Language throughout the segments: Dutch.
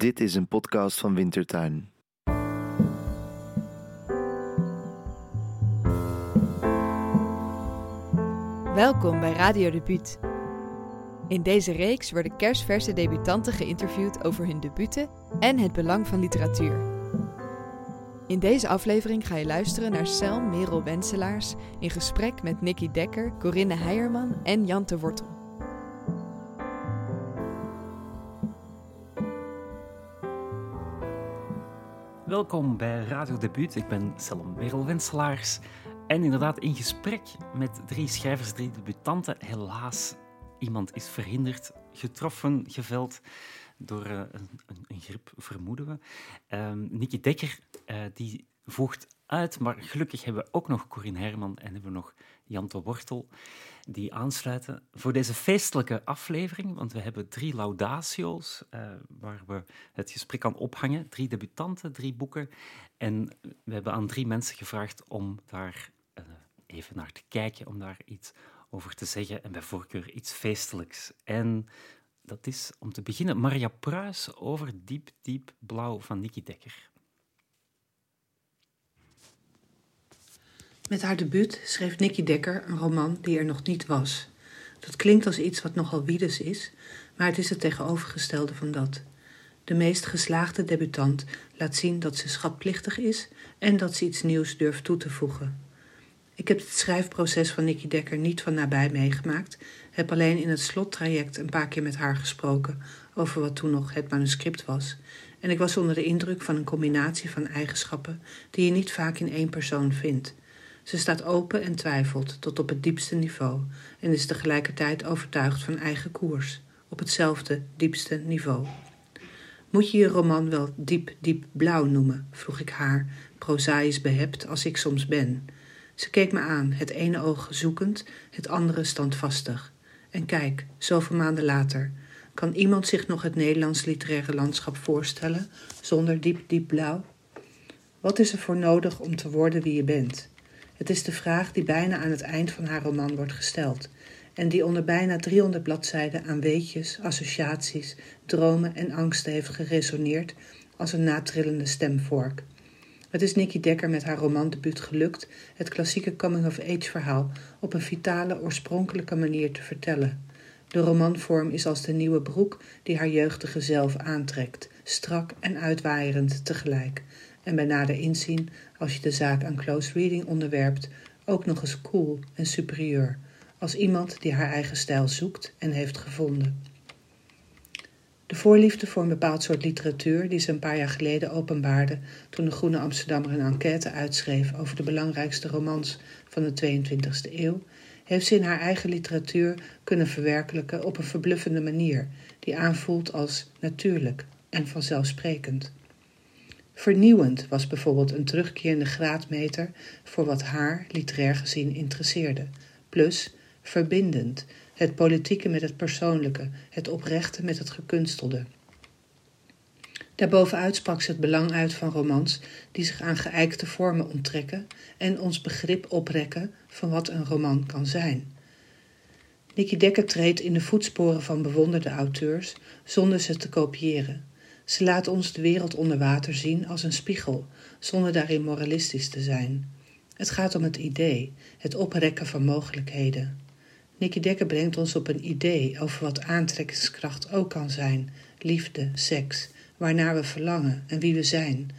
Dit is een podcast van Wintertuin. Welkom bij Radio Debuut. In deze reeks worden kerstverse debutanten geïnterviewd over hun debuten en het belang van literatuur. In deze aflevering ga je luisteren naar Selm Merel Wenselaars in gesprek met Nicky Dekker, Corinne Heijerman en Jan de Wortel. Welkom bij Radio Debuut. Ik ben Selm Merel Wenselaars. En inderdaad in gesprek met drie schrijvers, drie debutanten. Helaas, iemand is verhinderd, getroffen, geveld door uh, een, een, een, grip, vermoeden we. Nicky Dekker, uh, die voegt uit, maar gelukkig hebben we ook nog Corinne Herman en hebben we nog Jan de Wortel die aansluiten voor deze feestelijke aflevering. Want we hebben drie laudatio's uh, waar we het gesprek aan ophangen. Drie debutanten, drie boeken. En we hebben aan drie mensen gevraagd om daar uh, even naar te kijken, om daar iets over te zeggen en bij voorkeur iets feestelijks. En dat is om te beginnen Maria Pruis over Diep, Diep Blauw van Nicky Dekker. Met haar debuut schreef Nicky Dekker een roman die er nog niet was. Dat klinkt als iets wat nogal wiedes is, maar het is het tegenovergestelde van dat. De meest geslaagde debutant laat zien dat ze schatplichtig is en dat ze iets nieuws durft toe te voegen. Ik heb het schrijfproces van Nicky Dekker niet van nabij meegemaakt, heb alleen in het slottraject een paar keer met haar gesproken over wat toen nog het manuscript was. En ik was onder de indruk van een combinatie van eigenschappen die je niet vaak in één persoon vindt. Ze staat open en twijfelt tot op het diepste niveau en is tegelijkertijd overtuigd van eigen koers, op hetzelfde diepste niveau. Moet je je roman wel diep, diep blauw noemen? vroeg ik haar, prozaïs behept als ik soms ben. Ze keek me aan, het ene oog zoekend, het andere standvastig. En kijk, zoveel maanden later, kan iemand zich nog het Nederlands literaire landschap voorstellen zonder diep, diep blauw? Wat is er voor nodig om te worden wie je bent? Het is de vraag die bijna aan het eind van haar roman wordt gesteld en die onder bijna 300 bladzijden aan weetjes, associaties, dromen en angsten heeft geresoneerd als een natrillende stemvork. Het is Nicky Dekker met haar romandebuut gelukt het klassieke coming-of-age verhaal op een vitale, oorspronkelijke manier te vertellen. De romanvorm is als de nieuwe broek die haar jeugdige zelf aantrekt, strak en uitwaaierend tegelijk. En bij nader inzien als je de zaak aan close reading onderwerpt, ook nog eens cool en superieur, als iemand die haar eigen stijl zoekt en heeft gevonden. De voorliefde voor een bepaald soort literatuur, die ze een paar jaar geleden openbaarde toen de Groene Amsterdammer een enquête uitschreef over de belangrijkste romans van de 22e eeuw, heeft ze in haar eigen literatuur kunnen verwerkelijken op een verbluffende manier, die aanvoelt als natuurlijk en vanzelfsprekend. Vernieuwend was bijvoorbeeld een terugkerende graadmeter voor wat haar, literair gezien, interesseerde. Plus verbindend, het politieke met het persoonlijke, het oprechte met het gekunstelde. Daarbovenuit sprak ze het belang uit van romans die zich aan geëikte vormen onttrekken en ons begrip oprekken van wat een roman kan zijn. Nicky Dekker treedt in de voetsporen van bewonderde auteurs zonder ze te kopiëren. Ze laat ons de wereld onder water zien als een spiegel, zonder daarin moralistisch te zijn. Het gaat om het idee, het oprekken van mogelijkheden. Nicky Dekker brengt ons op een idee over wat aantrekkingskracht ook kan zijn: liefde, seks, waarnaar we verlangen en wie we zijn.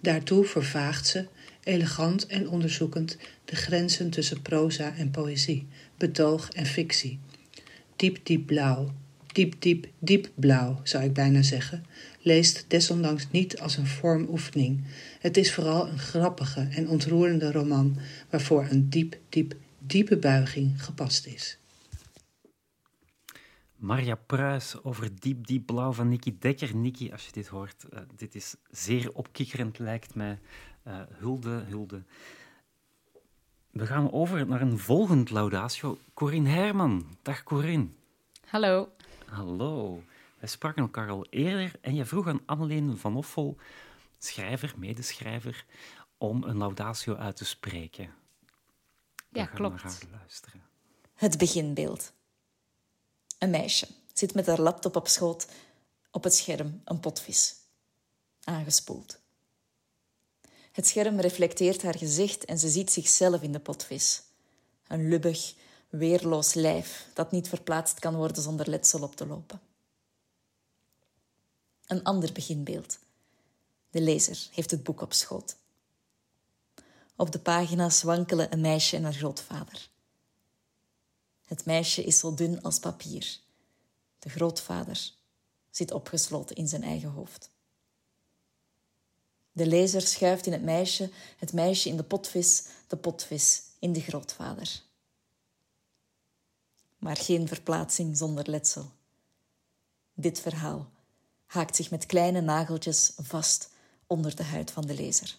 Daartoe vervaagt ze, elegant en onderzoekend, de grenzen tussen proza en poëzie, betoog en fictie. Diep, diep blauw, diep, diep, diep blauw, zou ik bijna zeggen, leest desondanks niet als een vormoefening. Het is vooral een grappige en ontroerende roman waarvoor een diep, diep, diepe buiging gepast is. Marja Pruis over Diep Diep Blauw van Nicky Dekker. Nicky, als je dit hoort, uh, dit is zeer opkikkerend, lijkt mij. Uh, hulde, hulde. We gaan over naar een volgend laudatio. Corinne Herman. Dag Corinne. Hallo. Hallo. Wij spraken elkaar al eerder en je vroeg aan Anneleen van Offel, schrijver, medeschrijver, om een laudatio uit te spreken. Ja, klopt. Naar haar luisteren. Het beginbeeld. Een meisje zit met haar laptop op schoot op het scherm een potvis. aangespoeld. Het scherm reflecteert haar gezicht en ze ziet zichzelf in de potvis. Een lubbig, weerloos lijf dat niet verplaatst kan worden zonder letsel op te lopen. Een ander beginbeeld. De lezer heeft het boek op schoot. Op de pagina's wankelen een meisje en haar grootvader. Het meisje is zo dun als papier. De grootvader zit opgesloten in zijn eigen hoofd. De lezer schuift in het meisje, het meisje in de potvis, de potvis in de grootvader. Maar geen verplaatsing zonder letsel. Dit verhaal haakt zich met kleine nageltjes vast onder de huid van de lezer.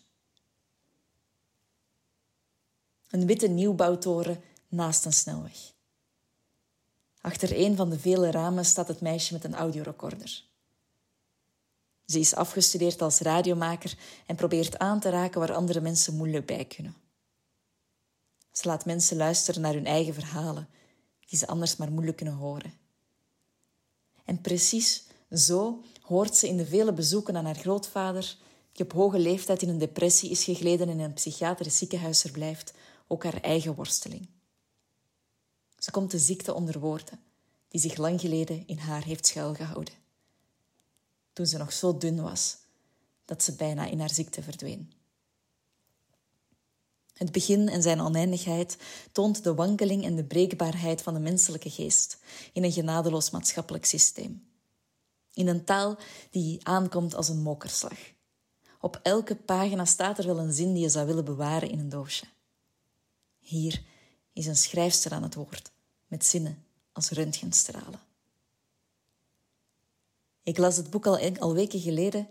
Een witte nieuwbouwtoren naast een snelweg. Achter een van de vele ramen staat het meisje met een audiorecorder. Ze is afgestudeerd als radiomaker en probeert aan te raken waar andere mensen moeilijk bij kunnen. Ze laat mensen luisteren naar hun eigen verhalen, die ze anders maar moeilijk kunnen horen. En precies zo hoort ze in de vele bezoeken aan haar grootvader, die op hoge leeftijd in een depressie is gegleden en in een psychiatrisch ziekenhuis verblijft, ook haar eigen worsteling. Ze komt de ziekte onder woorden, die zich lang geleden in haar heeft schuilgehouden. Toen ze nog zo dun was dat ze bijna in haar ziekte verdween. Het begin en zijn oneindigheid toont de wankeling en de breekbaarheid van de menselijke geest in een genadeloos maatschappelijk systeem. In een taal die aankomt als een mokerslag. Op elke pagina staat er wel een zin die je zou willen bewaren in een doosje. Hier is een schrijfster aan het woord, met zinnen als röntgenstralen. Ik las het boek al, al weken geleden,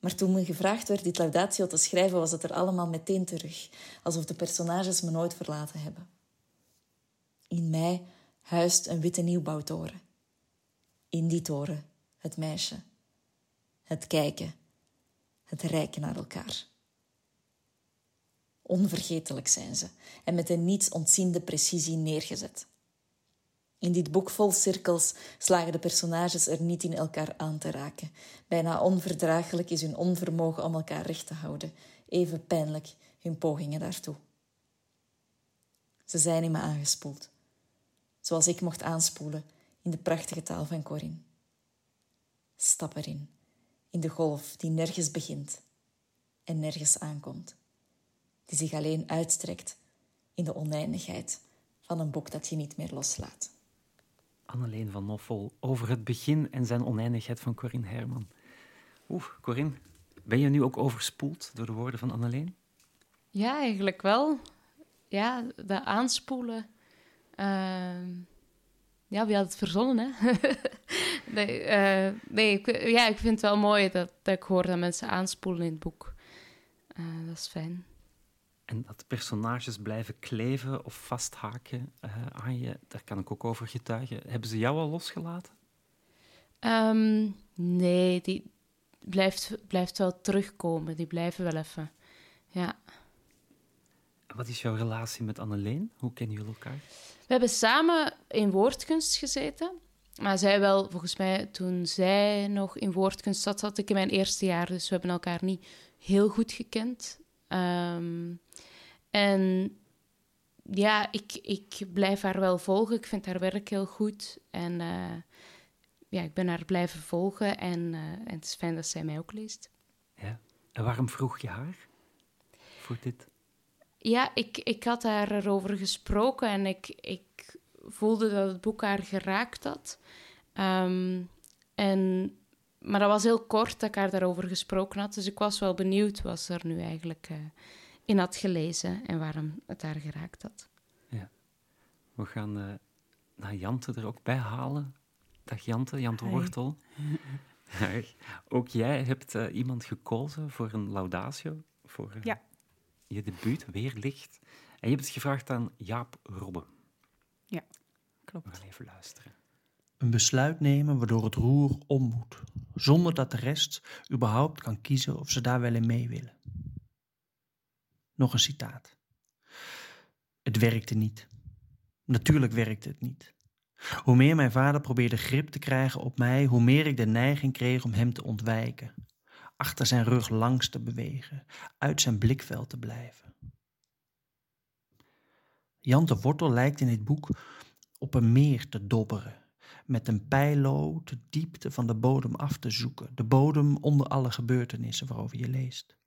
maar toen me gevraagd werd dit laudatio te schrijven, was het er allemaal meteen terug, alsof de personages me nooit verlaten hebben. In mij huist een witte nieuwbouwtoren. In die toren het meisje, het kijken, het reiken naar elkaar. Onvergetelijk zijn ze en met een niets ontziende precisie neergezet. In dit boek vol cirkels slagen de personages er niet in elkaar aan te raken. Bijna onverdraaglijk is hun onvermogen om elkaar recht te houden, even pijnlijk hun pogingen daartoe. Ze zijn in me aangespoeld, zoals ik mocht aanspoelen in de prachtige taal van Corinne. Stap erin, in de golf die nergens begint en nergens aankomt die zich alleen uitstrekt in de oneindigheid van een boek dat je niet meer loslaat. Anneleen van Noffel over het begin en zijn oneindigheid van Corinne Herman. Oeh, Corinne, ben je nu ook overspoeld door de woorden van Anneleen? Ja, eigenlijk wel. Ja, de aanspoelen. Uh, ja, wie had het verzonnen, hè? nee, uh, nee ik, ja, ik vind het wel mooi dat, ik hoor dat mensen aanspoelen in het boek. Uh, dat is fijn. En dat personages blijven kleven of vasthaken uh, aan je, daar kan ik ook over getuigen. Hebben ze jou al losgelaten? Um, nee, die blijft, blijft wel terugkomen. Die blijven wel even. Ja. Wat is jouw relatie met Anneleen? Hoe kennen jullie elkaar? We hebben samen in woordkunst gezeten. Maar zij wel, volgens mij, toen zij nog in woordkunst zat, zat ik in mijn eerste jaar. Dus we hebben elkaar niet heel goed gekend. Um, en ja, ik, ik blijf haar wel volgen. Ik vind haar werk heel goed. En uh, ja, ik ben haar blijven volgen. En, uh, en het is fijn dat zij mij ook leest. Ja. En waarom vroeg je haar voor dit? Ja, ik, ik had haar erover gesproken en ik, ik voelde dat het boek haar geraakt had. Um, en, maar dat was heel kort dat ik haar daarover gesproken had. Dus ik was wel benieuwd wat ze er nu eigenlijk uh, in had gelezen en waarom het haar geraakt had. Ja. We gaan uh, naar Jante er ook bij halen. Dag Jante, Jante Hi. Wortel. ook jij hebt uh, iemand gekozen voor een laudatio, voor uh, ja. je debuut, Weerlicht. En je hebt het gevraagd aan Jaap Robbe. Ja, klopt. We gaan even luisteren. Een besluit nemen waardoor het roer om moet, zonder dat de rest überhaupt kan kiezen of ze daar wel in mee willen. Nog een citaat. Het werkte niet. Natuurlijk werkte het niet. Hoe meer mijn vader probeerde grip te krijgen op mij, hoe meer ik de neiging kreeg om hem te ontwijken. achter zijn rug langs te bewegen, uit zijn blikveld te blijven. Jan de Wortel lijkt in dit boek op een meer te dobberen, met een pijlo de diepte van de bodem af te zoeken, de bodem onder alle gebeurtenissen waarover je leest.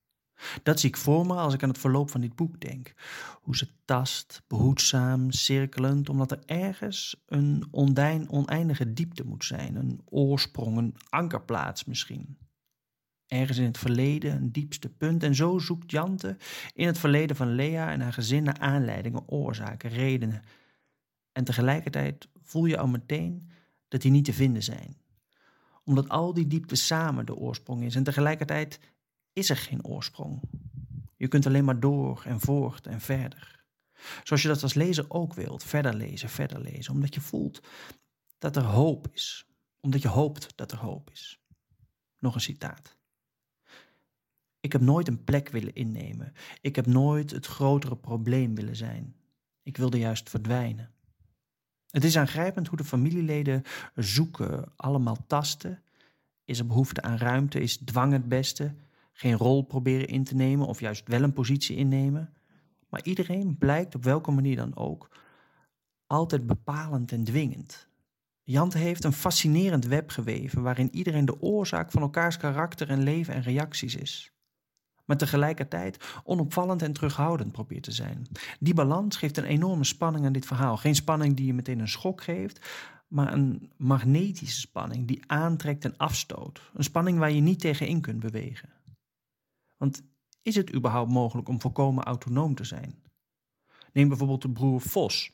Dat zie ik voor me als ik aan het verloop van dit boek denk. Hoe ze tast, behoedzaam, cirkelend, omdat er ergens een ondijn, oneindige diepte moet zijn, een oorsprong, een ankerplaats misschien. Ergens in het verleden een diepste punt. En zo zoekt Jante in het verleden van Lea en haar gezin naar aanleidingen, oorzaken, redenen. En tegelijkertijd voel je al meteen dat die niet te vinden zijn. Omdat al die diepte samen de oorsprong is. En tegelijkertijd is er geen oorsprong. Je kunt alleen maar door en voort en verder. Zoals je dat als lezer ook wilt, verder lezen, verder lezen, omdat je voelt dat er hoop is, omdat je hoopt dat er hoop is. Nog een citaat. Ik heb nooit een plek willen innemen. Ik heb nooit het grotere probleem willen zijn. Ik wilde juist verdwijnen. Het is aangrijpend hoe de familieleden zoeken, allemaal tasten. Is er behoefte aan ruimte? Is dwang het beste? geen rol proberen in te nemen of juist wel een positie innemen. Maar iedereen blijkt op welke manier dan ook altijd bepalend en dwingend. Jante heeft een fascinerend web geweven waarin iedereen de oorzaak van elkaars karakter en leven en reacties is. Maar tegelijkertijd onopvallend en terughoudend probeert te zijn. Die balans geeft een enorme spanning aan dit verhaal. Geen spanning die je meteen een schok geeft, maar een magnetische spanning die aantrekt en afstoot. Een spanning waar je niet tegenin kunt bewegen. Want is het überhaupt mogelijk om volkomen autonoom te zijn? Neem bijvoorbeeld de broer Vos.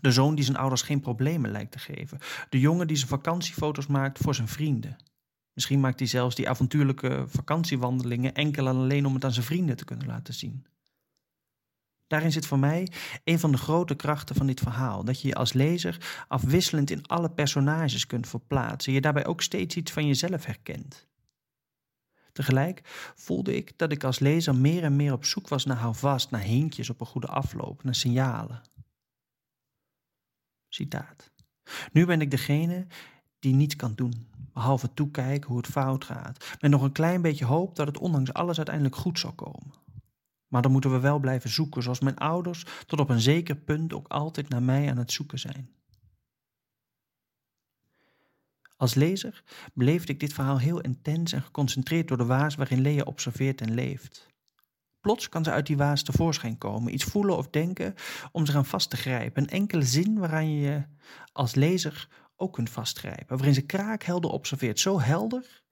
De zoon die zijn ouders geen problemen lijkt te geven. De jongen die zijn vakantiefoto's maakt voor zijn vrienden. Misschien maakt hij zelfs die avontuurlijke vakantiewandelingen enkel en alleen om het aan zijn vrienden te kunnen laten zien. Daarin zit voor mij een van de grote krachten van dit verhaal: dat je je als lezer afwisselend in alle personages kunt verplaatsen, je daarbij ook steeds iets van jezelf herkent. Tegelijk voelde ik dat ik als lezer meer en meer op zoek was naar houvast, naar hintjes op een goede afloop, naar signalen. Citaat. Nu ben ik degene die niets kan doen, behalve toekijken hoe het fout gaat, met nog een klein beetje hoop dat het ondanks alles uiteindelijk goed zal komen. Maar dan moeten we wel blijven zoeken, zoals mijn ouders tot op een zeker punt ook altijd naar mij aan het zoeken zijn. Als lezer beleefde ik dit verhaal heel intens en geconcentreerd door de waas waarin Lea observeert en leeft. Plots kan ze uit die waas tevoorschijn komen, iets voelen of denken om zich aan vast te grijpen. Een enkele zin waaraan je je als lezer ook kunt vastgrijpen, waarin ze kraakhelder observeert, zo helder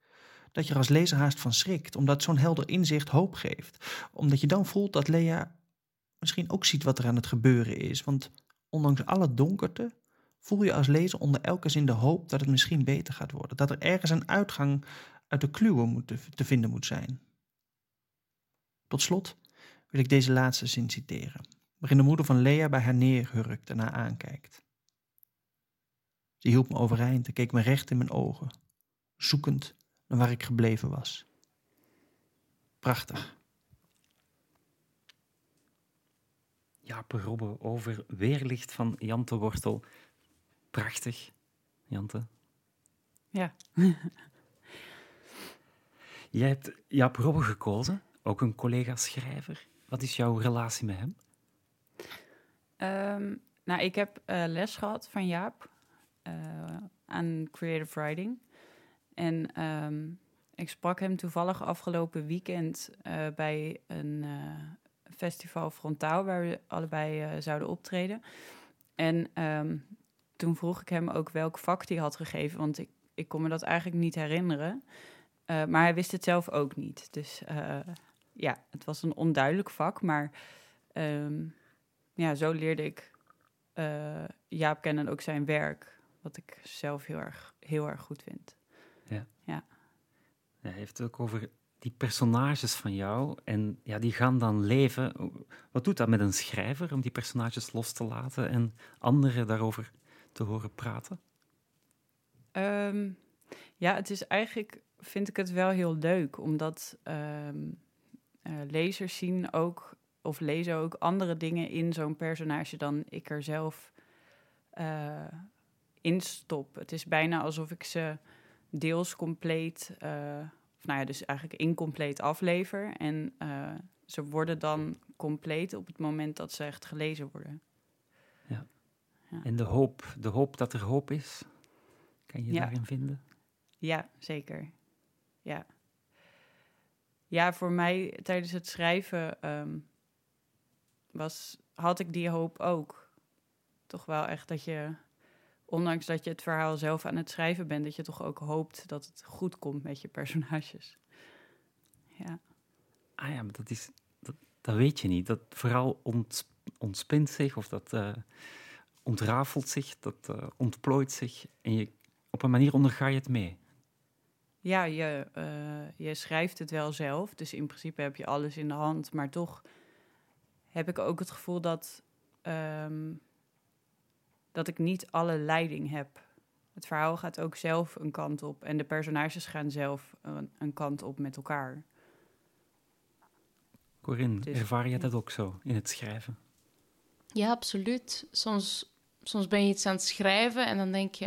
dat je er als lezer haast van schrikt, omdat zo'n helder inzicht hoop geeft. Omdat je dan voelt dat Lea misschien ook ziet wat er aan het gebeuren is, want ondanks alle donkerte voel je als lezer onder elke zin de hoop dat het misschien beter gaat worden. Dat er ergens een uitgang uit de kluwen moet te, vinden moet zijn. Tot slot wil ik deze laatste zin citeren, waarin de moeder van Lea bij haar neerhurkt en haar aankijkt. Ze hield me overeind en keek me recht in mijn ogen, zoekend naar waar ik gebleven was. Prachtig. Jaap Robbe over Weerlicht van Jan de Wortel. Prachtig, Jante. Ja. Jij hebt Jaap Robbe gekozen, ook een collega-schrijver. Wat is jouw relatie met hem? Um, nou, ik heb uh, les gehad van Jaap aan creative writing. En um, ik sprak hem toevallig afgelopen weekend uh, bij een festival Frontaal, waar we allebei zouden optreden. En um, toen vroeg ik hem ook welk vak hij had gegeven, want ik, ik kon me dat eigenlijk niet herinneren. Maar hij wist het zelf ook niet. Dus ja, het was een onduidelijk vak, maar um, ja, zo leerde ik Jaap kennen en ook zijn werk, wat ik zelf heel erg, heel erg goed vind. Ja. ja. Hij heeft het ook over die personages van jou en ja, die gaan dan leven. Wat doet dat met een schrijver om die personages los te laten en anderen daarover te horen praten? Um, ja, het is eigenlijk, vind ik het wel heel leuk, omdat um, uh, lezers zien ook, of lezen ook andere dingen in zo'n personage dan ik er zelf uh, in stop. Het is bijna alsof ik ze deels compleet uh, nou ja, dus eigenlijk incompleet aflever. En eh, ze worden dan compleet op het moment dat ze echt gelezen worden. Ja. ja. En de hoop, de hoop dat er hoop is, kan je Ja. daarin vinden? Ja, zeker. Ja. Ja, voor mij tijdens het schrijven ehm, was, had ik die hoop ook. Toch wel echt dat je, ondanks dat je het verhaal zelf aan het schrijven bent, dat je toch ook hoopt dat het goed komt met je personages. Ja. Ah ja, maar dat, is, dat, dat weet je niet. Dat verhaal ont, ontspint zich of dat eh, ontrafelt zich, dat eh, ontplooit zich. En je, op een manier onderga je het mee. Ja, je, eh, je schrijft het wel zelf, dus in principe heb je alles in de hand. Maar toch heb ik ook het gevoel dat, ehm, dat ik niet alle leiding heb. Het verhaal gaat ook zelf een kant op en de personages gaan zelf een, een kant op met elkaar. Corinne, Dus- ervaar je dat ook zo in het schrijven? Ja, absoluut. Soms, soms ben je iets aan het schrijven en dan denk je,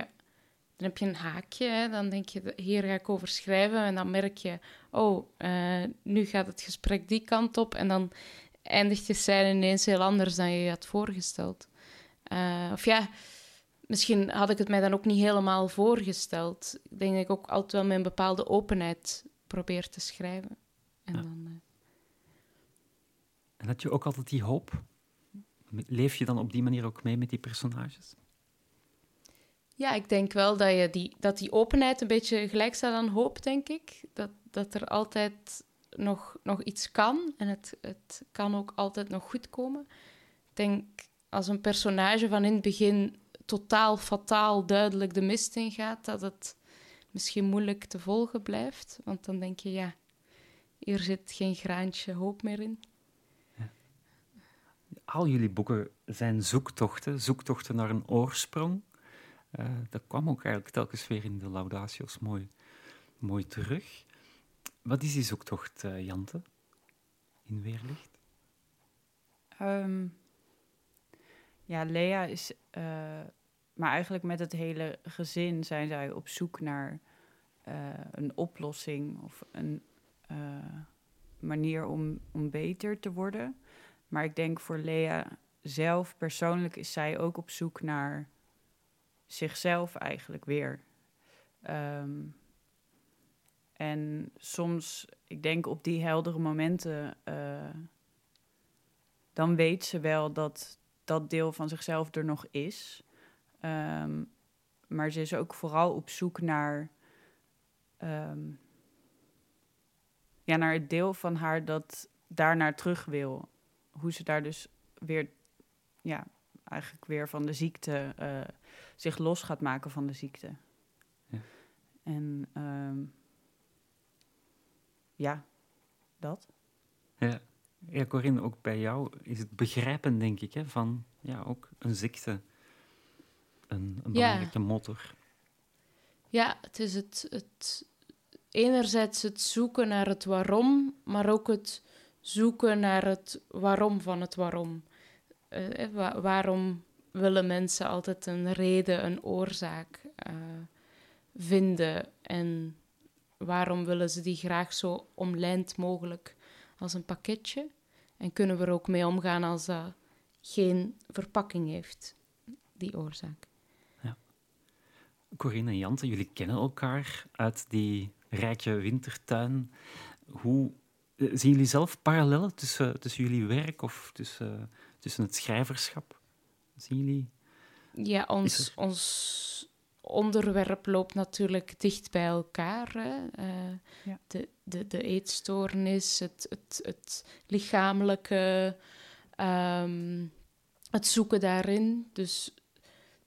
dan heb je een haakje, hè, dan denk je, hier ga ik over schrijven en dan merk je, oh, eh, nu gaat het gesprek die kant op en dan eindigt je scène ineens heel anders dan je je had voorgesteld. Eh, of ja, misschien had ik het mij dan ook niet helemaal voorgesteld. Ik denk dat ik ook altijd wel met een bepaalde openheid probeer te schrijven. En Ja. dan, eh, En had je ook altijd die hoop? Leef je dan op die manier ook mee met die personages? Ja, ik denk wel dat, je die, dat die openheid een beetje gelijk staat aan hoop, denk ik. Dat, dat er altijd nog, nog iets kan en het, het kan ook altijd nog goed komen. Ik denk als een personage van in het begin totaal fataal duidelijk de mist ingaat, dat het misschien moeilijk te volgen blijft. Want dan denk je, ja, hier zit geen graantje hoop meer in. Al jullie boeken zijn zoektochten, zoektochten naar een oorsprong. Eh, dat kwam ook eigenlijk telkens weer in de Laudatio's mooi, mooi terug. Wat is die zoektocht, eh, Jante, in Weerlicht? Ehm, ja, Lea is. eh, maar eigenlijk met het hele gezin zijn zij op zoek naar eh, een oplossing of een eh, manier om, om beter te worden. Maar ik denk voor Lea zelf persoonlijk is zij ook op zoek naar zichzelf eigenlijk weer. Ehm, en soms, ik denk op die heldere momenten. dan weet ze wel dat dat deel van zichzelf er nog is. Ehm, maar ze is ook vooral op zoek naar, ehm, ja, naar het deel van haar dat daarnaar terug wil. Hoe ze daar dus weer, ja, eigenlijk weer van de ziekte, eh, zich los gaat maken van de ziekte. Ja. En ehm, ja, dat. Ja. Ja, Corinne, ook bij jou is het begrijpen, denk ik, hè, van ja, ook een ziekte een, een Ja. belangrijke motor. Ja, het is het, het enerzijds het zoeken naar het waarom, maar ook het zoeken naar het waarom van het waarom. Eh, wa- waarom willen mensen altijd een reden, een oorzaak eh, vinden? En waarom willen ze die graag zo omlijnd mogelijk als een pakketje? En kunnen we er ook mee omgaan als dat geen verpakking heeft, die oorzaak? Corinne en Jante, jullie kennen elkaar uit die rijke wintertuin. Hoe eh, zien jullie zelf parallellen tussen, tussen jullie werk of tussen, tussen het schrijverschap? Zien jullie? Ja, ons, ons onderwerp loopt natuurlijk dicht bij elkaar. Hè? Eh, Ja. de, de, de eetstoornis, het, het, het lichamelijke, ehm, het zoeken daarin. Dus,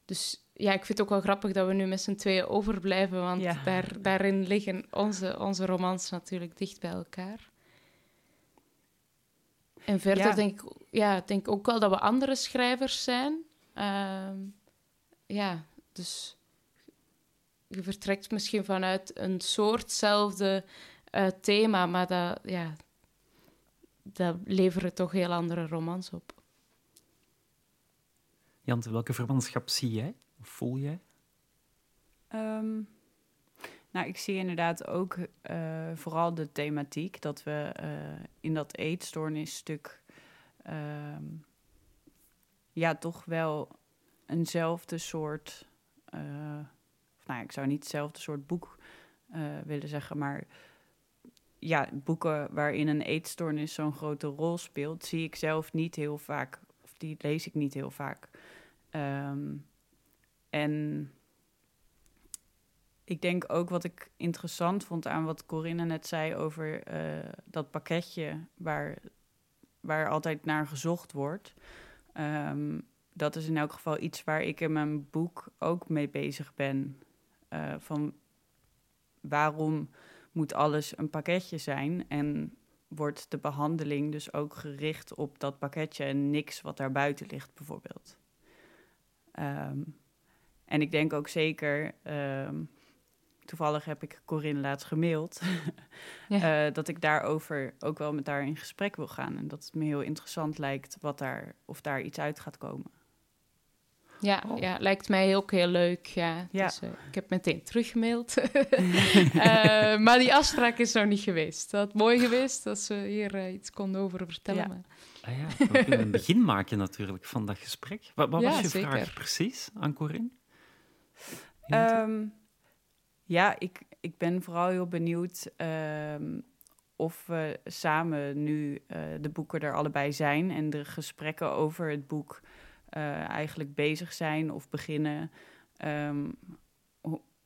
dus ja, ik vind het ook wel grappig dat we nu met z'n tweeën overblijven, want Ja. daar, daarin liggen onze, onze romans natuurlijk dicht bij elkaar. En verder Ja. denk ik ja, denk ook wel dat we andere schrijvers zijn. Ehm, ja, dus je vertrekt misschien vanuit een soortzelfde eh, thema, maar dat, ja, dat leveren toch heel andere romans op. Jante, welke verwantschap zie jij of voel jij? Ehm, Nou, ik zie inderdaad ook uh, vooral de thematiek dat we uh, in dat eetstoornisstuk uh, ja, toch wel eenzelfde soort, uh, nou ik zou niet hetzelfde soort boek willen zeggen, maar ja, boeken waarin een eetstoornis zo'n grote rol speelt, zie ik zelf niet heel vaak, of die lees ik niet heel vaak. Um, en ik denk ook wat ik interessant vond aan wat Corinne net zei over uh, dat pakketje waar, waar altijd naar gezocht wordt. Um, dat is in elk geval iets waar ik in mijn boek ook mee bezig ben. Uh, van waarom moet alles een pakketje zijn en wordt de behandeling dus ook gericht op dat pakketje en niks wat daar buiten ligt bijvoorbeeld. Um, en ik denk ook zeker, um, toevallig heb ik Corinne laatst gemaild, ja. uh, dat ik daarover ook wel met haar in gesprek wil gaan. En dat het me heel interessant lijkt wat daar, of daar iets uit gaat komen. Ja, oh. ja, lijkt mij ook heel leuk. Ja. ja. Dus, uh, ik heb meteen teruggemaild. uh, maar die afspraak is nog niet geweest. Dat had mooi geweest als we hier uh, iets konden over vertellen. Ja. Maar... Ah ja, we kunnen een begin maken natuurlijk van dat gesprek. Wat, wat ja, was je zeker. vraag precies aan Corinne? Um, ja, ik, ik ben vooral heel benieuwd um, of we samen nu uh, de boeken er allebei zijn en de gesprekken over het boek uh, eigenlijk bezig zijn of beginnen. Um,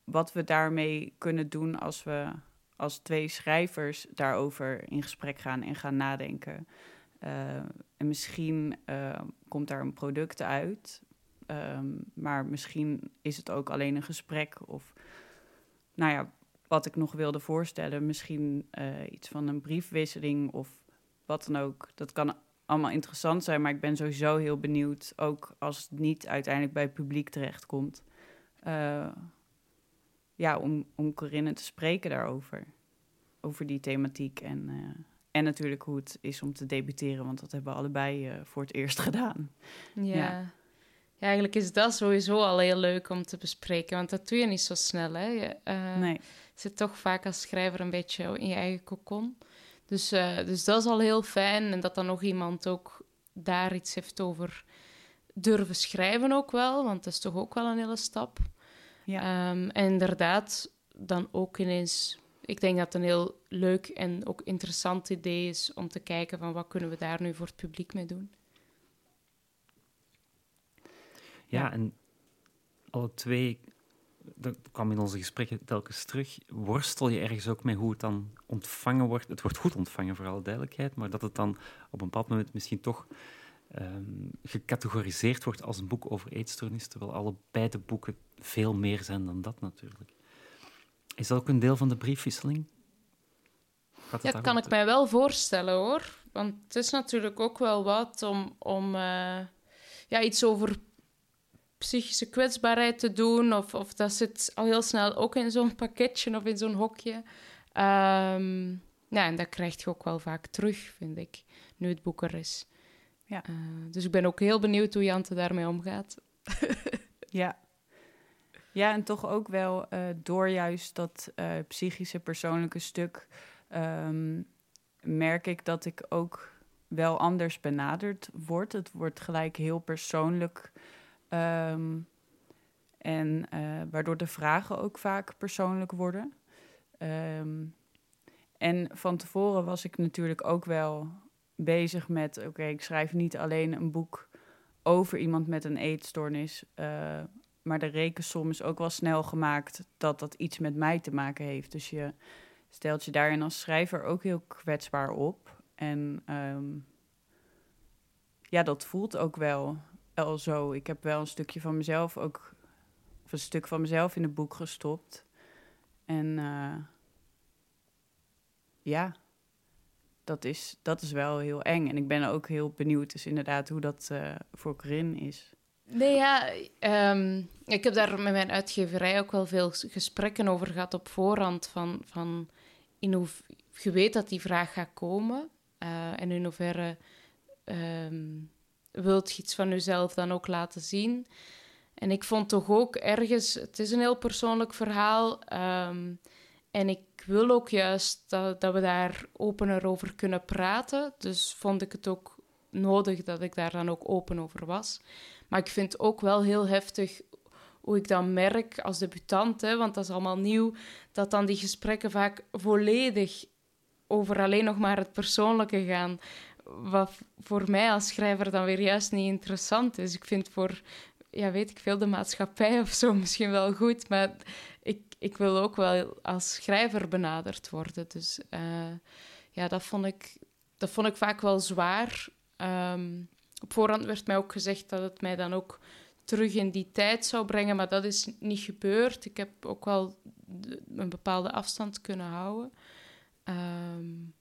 wat we daarmee kunnen doen als we als twee schrijvers daarover in gesprek gaan en gaan nadenken. Uh, en misschien uh, komt daar een product uit Um, maar misschien is het ook alleen een gesprek of, nou ja, wat ik nog wilde voorstellen, misschien iets van een briefwisseling of wat dan ook. Dat kan allemaal interessant zijn, maar ik ben sowieso heel benieuwd, ook als het niet uiteindelijk bij het publiek terechtkomt, uh, ja, om, om Corinne te spreken daarover, over die thematiek en, uh, en natuurlijk hoe het is om te debuteren, want dat hebben we allebei voor het eerst gedaan. ja. ja. Ja, eigenlijk is dat sowieso al heel leuk om te bespreken, want dat doe je niet zo snel. Hè? Je nee. zit toch vaak als schrijver een beetje in je eigen kokon. Dus, uh, dus dat is al heel fijn. En dat dan nog iemand ook daar iets heeft over durven schrijven ook wel, want dat is toch ook wel een hele stap. Ja. Um, en inderdaad, dan ook ineens... Ik denk dat het een heel leuk en ook interessant idee is om te kijken van wat kunnen we daar nu voor het publiek mee doen. Ja, en alle twee, dat kwam in onze gesprekken telkens terug, worstel je ergens ook mee hoe het dan ontvangen wordt. Het wordt goed ontvangen, voor alle duidelijkheid, maar dat het dan op een bepaald moment misschien toch um, gecategoriseerd wordt als een boek over eetstoornis, terwijl alle beide boeken veel meer zijn dan dat natuurlijk. Is dat ook een deel van de briefwisseling? Ja, dat kan ik mij wel voorstellen hoor. Want het is natuurlijk ook wel wat om, om uh, ja, iets over psychische kwetsbaarheid te doen. Of, of dat zit al heel snel ook in zo'n pakketje of in zo'n hokje. Um, ja, en dat krijg je ook wel vaak terug, vind ik, nu het boek er is. Ja. Uh, dus ik ben ook heel benieuwd hoe Jante daarmee omgaat. ja. Ja, en toch ook wel uh, door juist dat uh, psychische persoonlijke stuk... Um, merk ik dat ik ook wel anders benaderd word. Het wordt gelijk heel persoonlijk Um, en uh, waardoor de vragen ook vaak persoonlijk worden. Um, en van tevoren was ik natuurlijk ook wel bezig met: oké, ik schrijf niet alleen een boek over iemand met een eetstoornis. Uh, maar de rekensom is ook wel snel gemaakt dat dat iets met mij te maken heeft. Dus je stelt je daarin als schrijver ook heel kwetsbaar op. En um, ja, dat voelt ook wel zo. Ik heb wel een stukje van mezelf ook, of een stuk van mezelf in het boek gestopt. En uh, ja, dat is, dat is wel heel eng. En ik ben ook heel benieuwd, dus inderdaad, hoe dat uh, voor Corinne is. Nee, ja, um, ik heb daar met mijn uitgeverij ook wel veel gesprekken over gehad op voorhand. Van, van in hoe je weet dat die vraag gaat komen uh, en in hoeverre um, wilt iets van jezelf dan ook laten zien. En ik vond toch ook ergens, het is een heel persoonlijk verhaal. Um, En ik wil ook juist dat, dat we daar opener over kunnen praten. Dus vond ik het ook nodig dat ik daar dan ook open over was. Maar ik vind ook wel heel heftig hoe ik dan merk als debutant, hè, want dat is allemaal nieuw, dat dan die gesprekken vaak volledig over alleen nog maar het persoonlijke gaan. Wat voor mij als schrijver dan weer juist niet interessant is. Ik vind voor, ja, weet ik veel, de maatschappij of zo misschien wel goed, maar ik, ik wil ook wel als schrijver benaderd worden. Dus uh, ja, dat vond, ik, dat vond ik vaak wel zwaar. Um, op voorhand werd mij ook gezegd dat het mij dan ook terug in die tijd zou brengen, maar dat is niet gebeurd. Ik heb ook wel een bepaalde afstand kunnen houden. Um,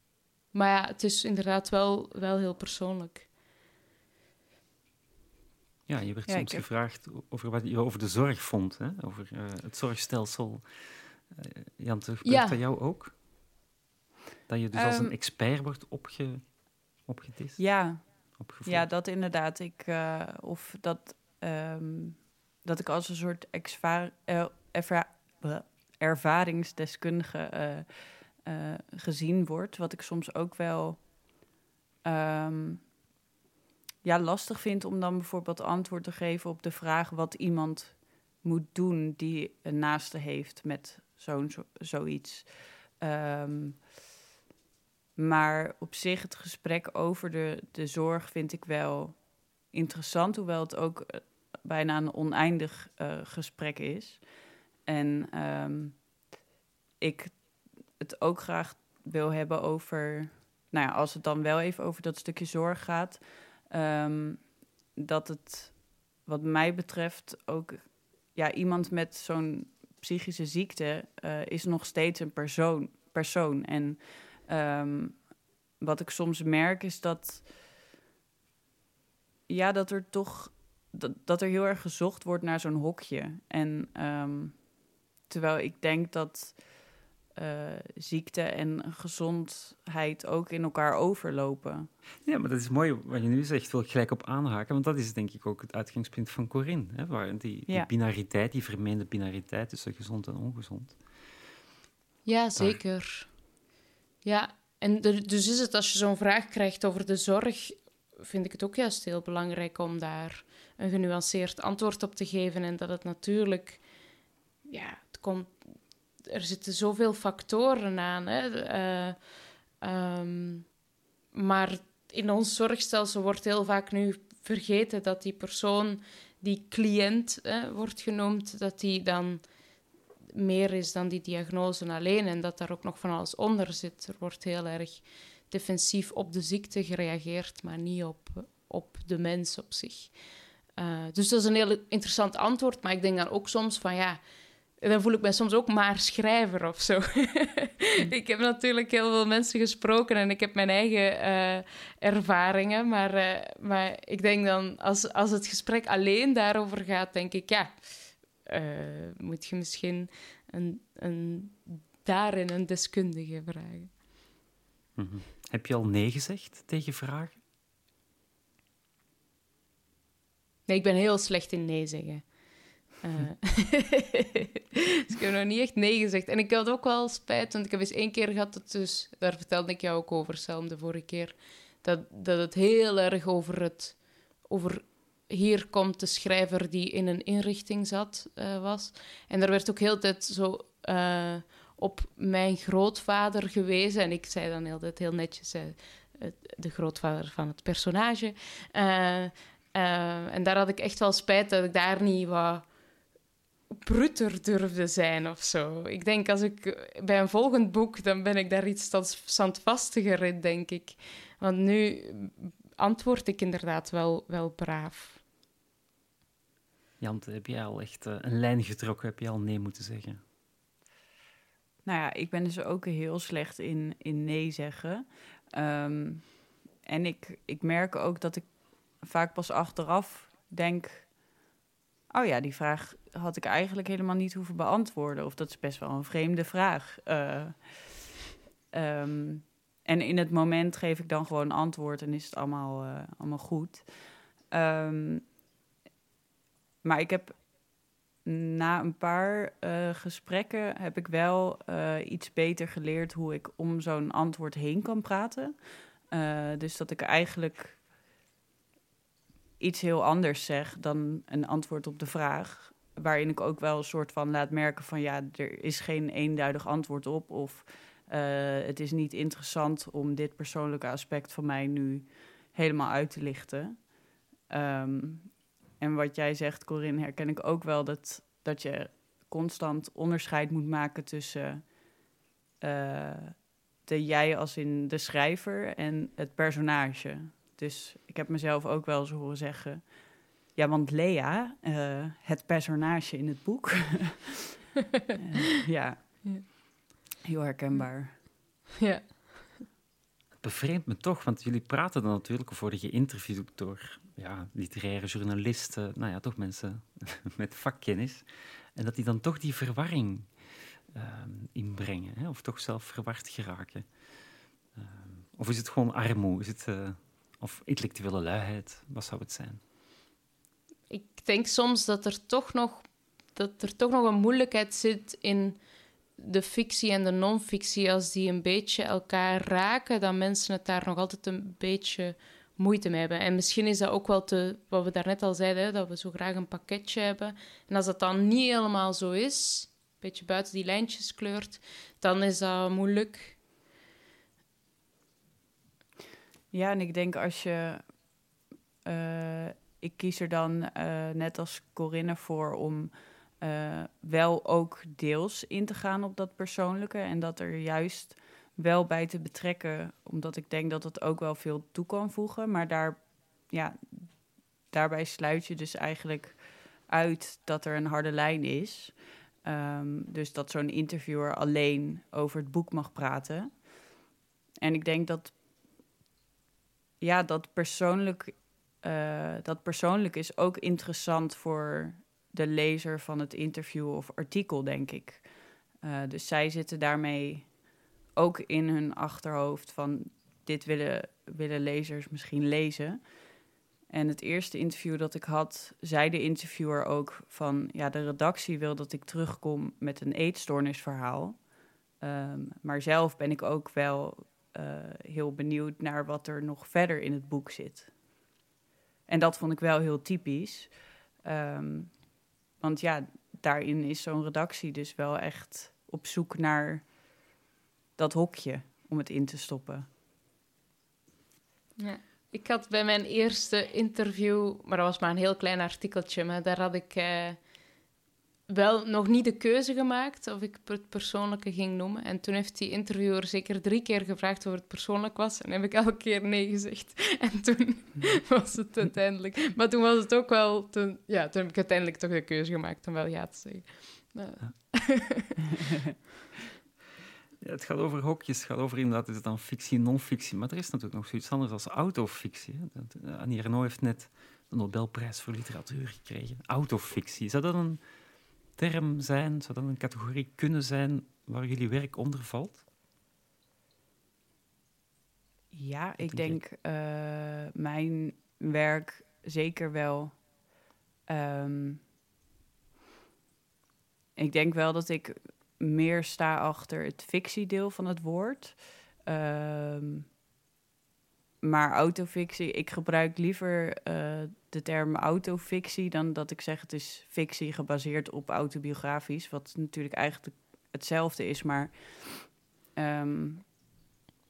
maar ja, het is inderdaad wel, wel heel persoonlijk. Ja, je werd soms gevraagd over wat je over de zorg vond, hè? over uh, het zorgstelsel. Uh, Jan, gebeurt ja. dat jou ook? Dat je dus um, als een ehm, expert wordt opge, opgedist? Ja. ja, dat inderdaad. Ik, uh, of dat, um, dat ik als een soort erva ervaringsdeskundige gezien word. Wat ik soms ook wel... Um, ja, lastig vind om dan bijvoorbeeld antwoord te geven op de vraag wat iemand moet doen die een naaste heeft met zo'n zo, zoiets. Um, maar op zich het gesprek over de, de zorg vind ik wel interessant, hoewel het ook eh, bijna een oneindig uh, gesprek is. En um, ik het ook graag wil hebben over, nou ja, als het dan wel even over dat stukje zorg gaat, Um, dat het, wat mij betreft, ook ja, iemand met zo'n psychische ziekte uh, is nog steeds een persoon. persoon. En um, wat ik soms merk is dat, ja, dat er toch dat, dat er heel erg gezocht wordt naar zo'n hokje. En um, terwijl ik denk dat uh, ziekte en gezondheid ook in elkaar overlopen. Ja, maar dat is mooi wat je nu zegt, wil ik gelijk op aanhaken, want dat is denk ik ook het uitgangspunt van Corinne, hè, waar die, die binariteit, die vermeende binariteit tussen gezond en ongezond. Ja, zeker. Ja, en dus is het als je zo'n vraag krijgt over de zorg, vind ik het ook juist heel belangrijk om daar een genuanceerd antwoord op te geven en dat het natuurlijk, ja, het komt er zitten zoveel factoren aan. Hè? Uh, um, maar in ons zorgstelsel wordt heel vaak nu vergeten dat die persoon, die cliënt wordt genoemd, dat die dan meer is dan die diagnose alleen en dat daar ook nog van alles onder zit. Er wordt heel erg defensief op de ziekte gereageerd, maar niet op, op de mens op zich. Uh, dus dat is een heel interessant antwoord, maar ik denk dan ook soms van ja, dan voel ik me soms ook maar schrijver of zo. ik heb natuurlijk heel veel mensen gesproken en ik heb mijn eigen uh, ervaringen. Maar, uh, maar ik denk dan, als, als het gesprek alleen daarover gaat, denk ik, ja, uh, moet je misschien een, een, daarin een deskundige vragen. Mm -hmm. Heb je al nee gezegd tegen vragen? Nee, ik ben heel slecht in nee zeggen. Uh, dus ik heb nog niet echt nee gezegd. En ik had ook wel spijt, want ik heb eens één keer gehad, dat dus, daar vertelde ik jou ook over, Selm, de vorige keer, dat, dat het heel erg over het... Over hier komt de schrijver die in een inrichting zat, uh, was. En er werd ook heel tijd zo uh, op mijn grootvader gewezen. En ik zei dan heel, heel netjes, de grootvader van het personage. en daar had ik echt wel spijt dat ik daar niet wat bruter durfde zijn of zo. Ik denk als ik bij een volgend boek, dan ben ik daar iets standvastiger in, denk ik. Want nu antwoord ik inderdaad wel, wel braaf. Jante, heb jij al echt uh, een lijn getrokken? Heb je al nee moeten zeggen? Nou ja, ik ben dus ook heel slecht in, in nee zeggen. Um, en ik, ik merk ook dat ik vaak pas achteraf denk oh ja, die vraag had ik eigenlijk helemaal niet hoeven beantwoorden. Of dat is best wel een vreemde vraag. Uh, um, en in het moment geef ik dan gewoon antwoord en is het allemaal, uh, allemaal goed. Um, maar ik heb na een paar uh, gesprekken heb ik wel iets beter geleerd hoe ik om zo'n antwoord heen kan praten. Dus dat ik eigenlijk iets heel anders zeg dan een antwoord op de vraag. Waarin ik ook wel een soort van laat merken van ja, er is geen eenduidig antwoord op. Of het is niet interessant om dit persoonlijke aspect van mij nu helemaal uit te lichten. Um, en wat jij zegt, Corinne, herken ik ook wel dat, dat je constant onderscheid moet maken tussen uh, de jij als in de schrijver en het personage. Dus ik heb mezelf ook wel eens horen zeggen. Ja, want Lea, uh, het personage in het boek. uh, ja. ja, heel herkenbaar. Ja bevreemdt me toch, want jullie praten dan natuurlijk of worden geïnterviewd door ja, literaire journalisten, nou ja, toch mensen met vakkennis. En dat die dan toch die verwarring uh, inbrengen, hè? of toch zelf verward geraken. Uh, of is het gewoon armoede, is het, uh, of intellectuele luiheid, wat zou het zijn? Ik denk soms dat er toch nog, dat er toch nog een moeilijkheid zit in de fictie en de non-fictie, als die een beetje elkaar raken, dan mensen het daar nog altijd een beetje moeite mee hebben. En misschien is dat ook wel te, wat we daarnet al zeiden, dat we zo graag een pakketje hebben. En als dat dan niet helemaal zo is, een beetje buiten die lijntjes kleurt, dan is dat moeilijk. Ja, en ik denk als je. Uh, ik kies er dan uh, net als Corinne voor om uh, wel ook deels in te gaan op dat persoonlijke. En dat er juist wel bij te betrekken, omdat ik denk dat het ook wel veel toe kan voegen. Maar daar, ja, daarbij sluit je dus eigenlijk uit dat er een harde lijn is. Um, dus dat zo'n interviewer alleen over het boek mag praten. En ik denk dat, ja, dat persoonlijk, uh, dat persoonlijk is ook interessant voor de lezer van het interview of artikel, denk ik. Uh, dus zij zitten daarmee ook in hun achterhoofd van dit willen, willen lezers misschien lezen. En het eerste interview dat ik had, zei de interviewer ook van ja, de redactie wil dat ik terugkom met een eetstoornisverhaal. Um, maar zelf ben ik ook wel heel benieuwd naar wat er nog verder in het boek zit. En dat vond ik wel heel typisch. Um, want ja, daarin is zo'n redactie dus wel echt op zoek naar dat hokje om het in te stoppen. Ja. Ik had bij mijn eerste interview, maar dat was maar een heel klein artikeltje, maar daar had ik eh, wel nog niet de keuze gemaakt of ik het persoonlijke ging noemen. En toen heeft die interviewer zeker drie keer gevraagd of het persoonlijk was. En heb ik elke keer nee gezegd. En toen was het uiteindelijk... Maar toen was het ook wel... Toen, ja, toen heb ik uiteindelijk toch de keuze gemaakt om wel ja te zeggen. Ja, het gaat over hokjes, het gaat over inderdaad, is het dan fictie, non-fictie. Maar er is natuurlijk nog zoiets anders als autofictie. Annie Renault heeft net de Nobelprijs voor literatuur gekregen. Autofictie, zou dat een term zijn? Zou dat een categorie kunnen zijn waar jullie werk onder valt? Ja, ik denk uh, mijn werk zeker wel. Um, ik denk wel dat ik meer sta achter het fictiedeel van het woord. Um, maar autofictie, ik gebruik liever uh, de term autofictie dan dat ik zeg het is fictie gebaseerd op autobiografisch, wat natuurlijk eigenlijk hetzelfde is, maar um,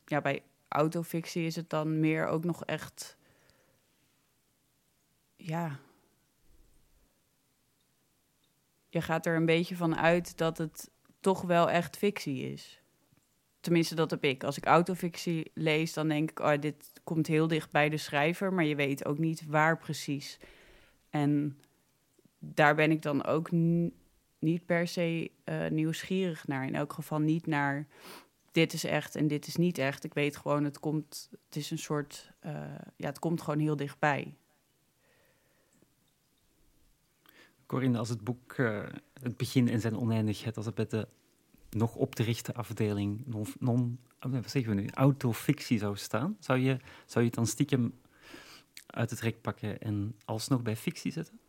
ja, bij autofictie is het dan meer ook nog echt, ja, je gaat er een beetje van uit dat het toch wel echt fictie is. Tenminste, dat heb ik. Als ik autofictie lees, dan denk ik, oh, dit komt heel dicht bij de schrijver, maar je weet ook niet waar precies. En daar ben ik dan ook niet per se uh, nieuwsgierig naar. In elk geval niet naar dit is echt en dit is niet echt. Ik weet gewoon, het komt, het is een soort, uh, ja, het komt gewoon heel dichtbij. Corinne, als het boek uh, Het begin en zijn oneindigheid, als het bij de nog op te richten afdeling non, non wat zeggen we nu, autofictie zou staan, zou je, zou je het dan stiekem uit het rek pakken en alsnog bij fictie zetten?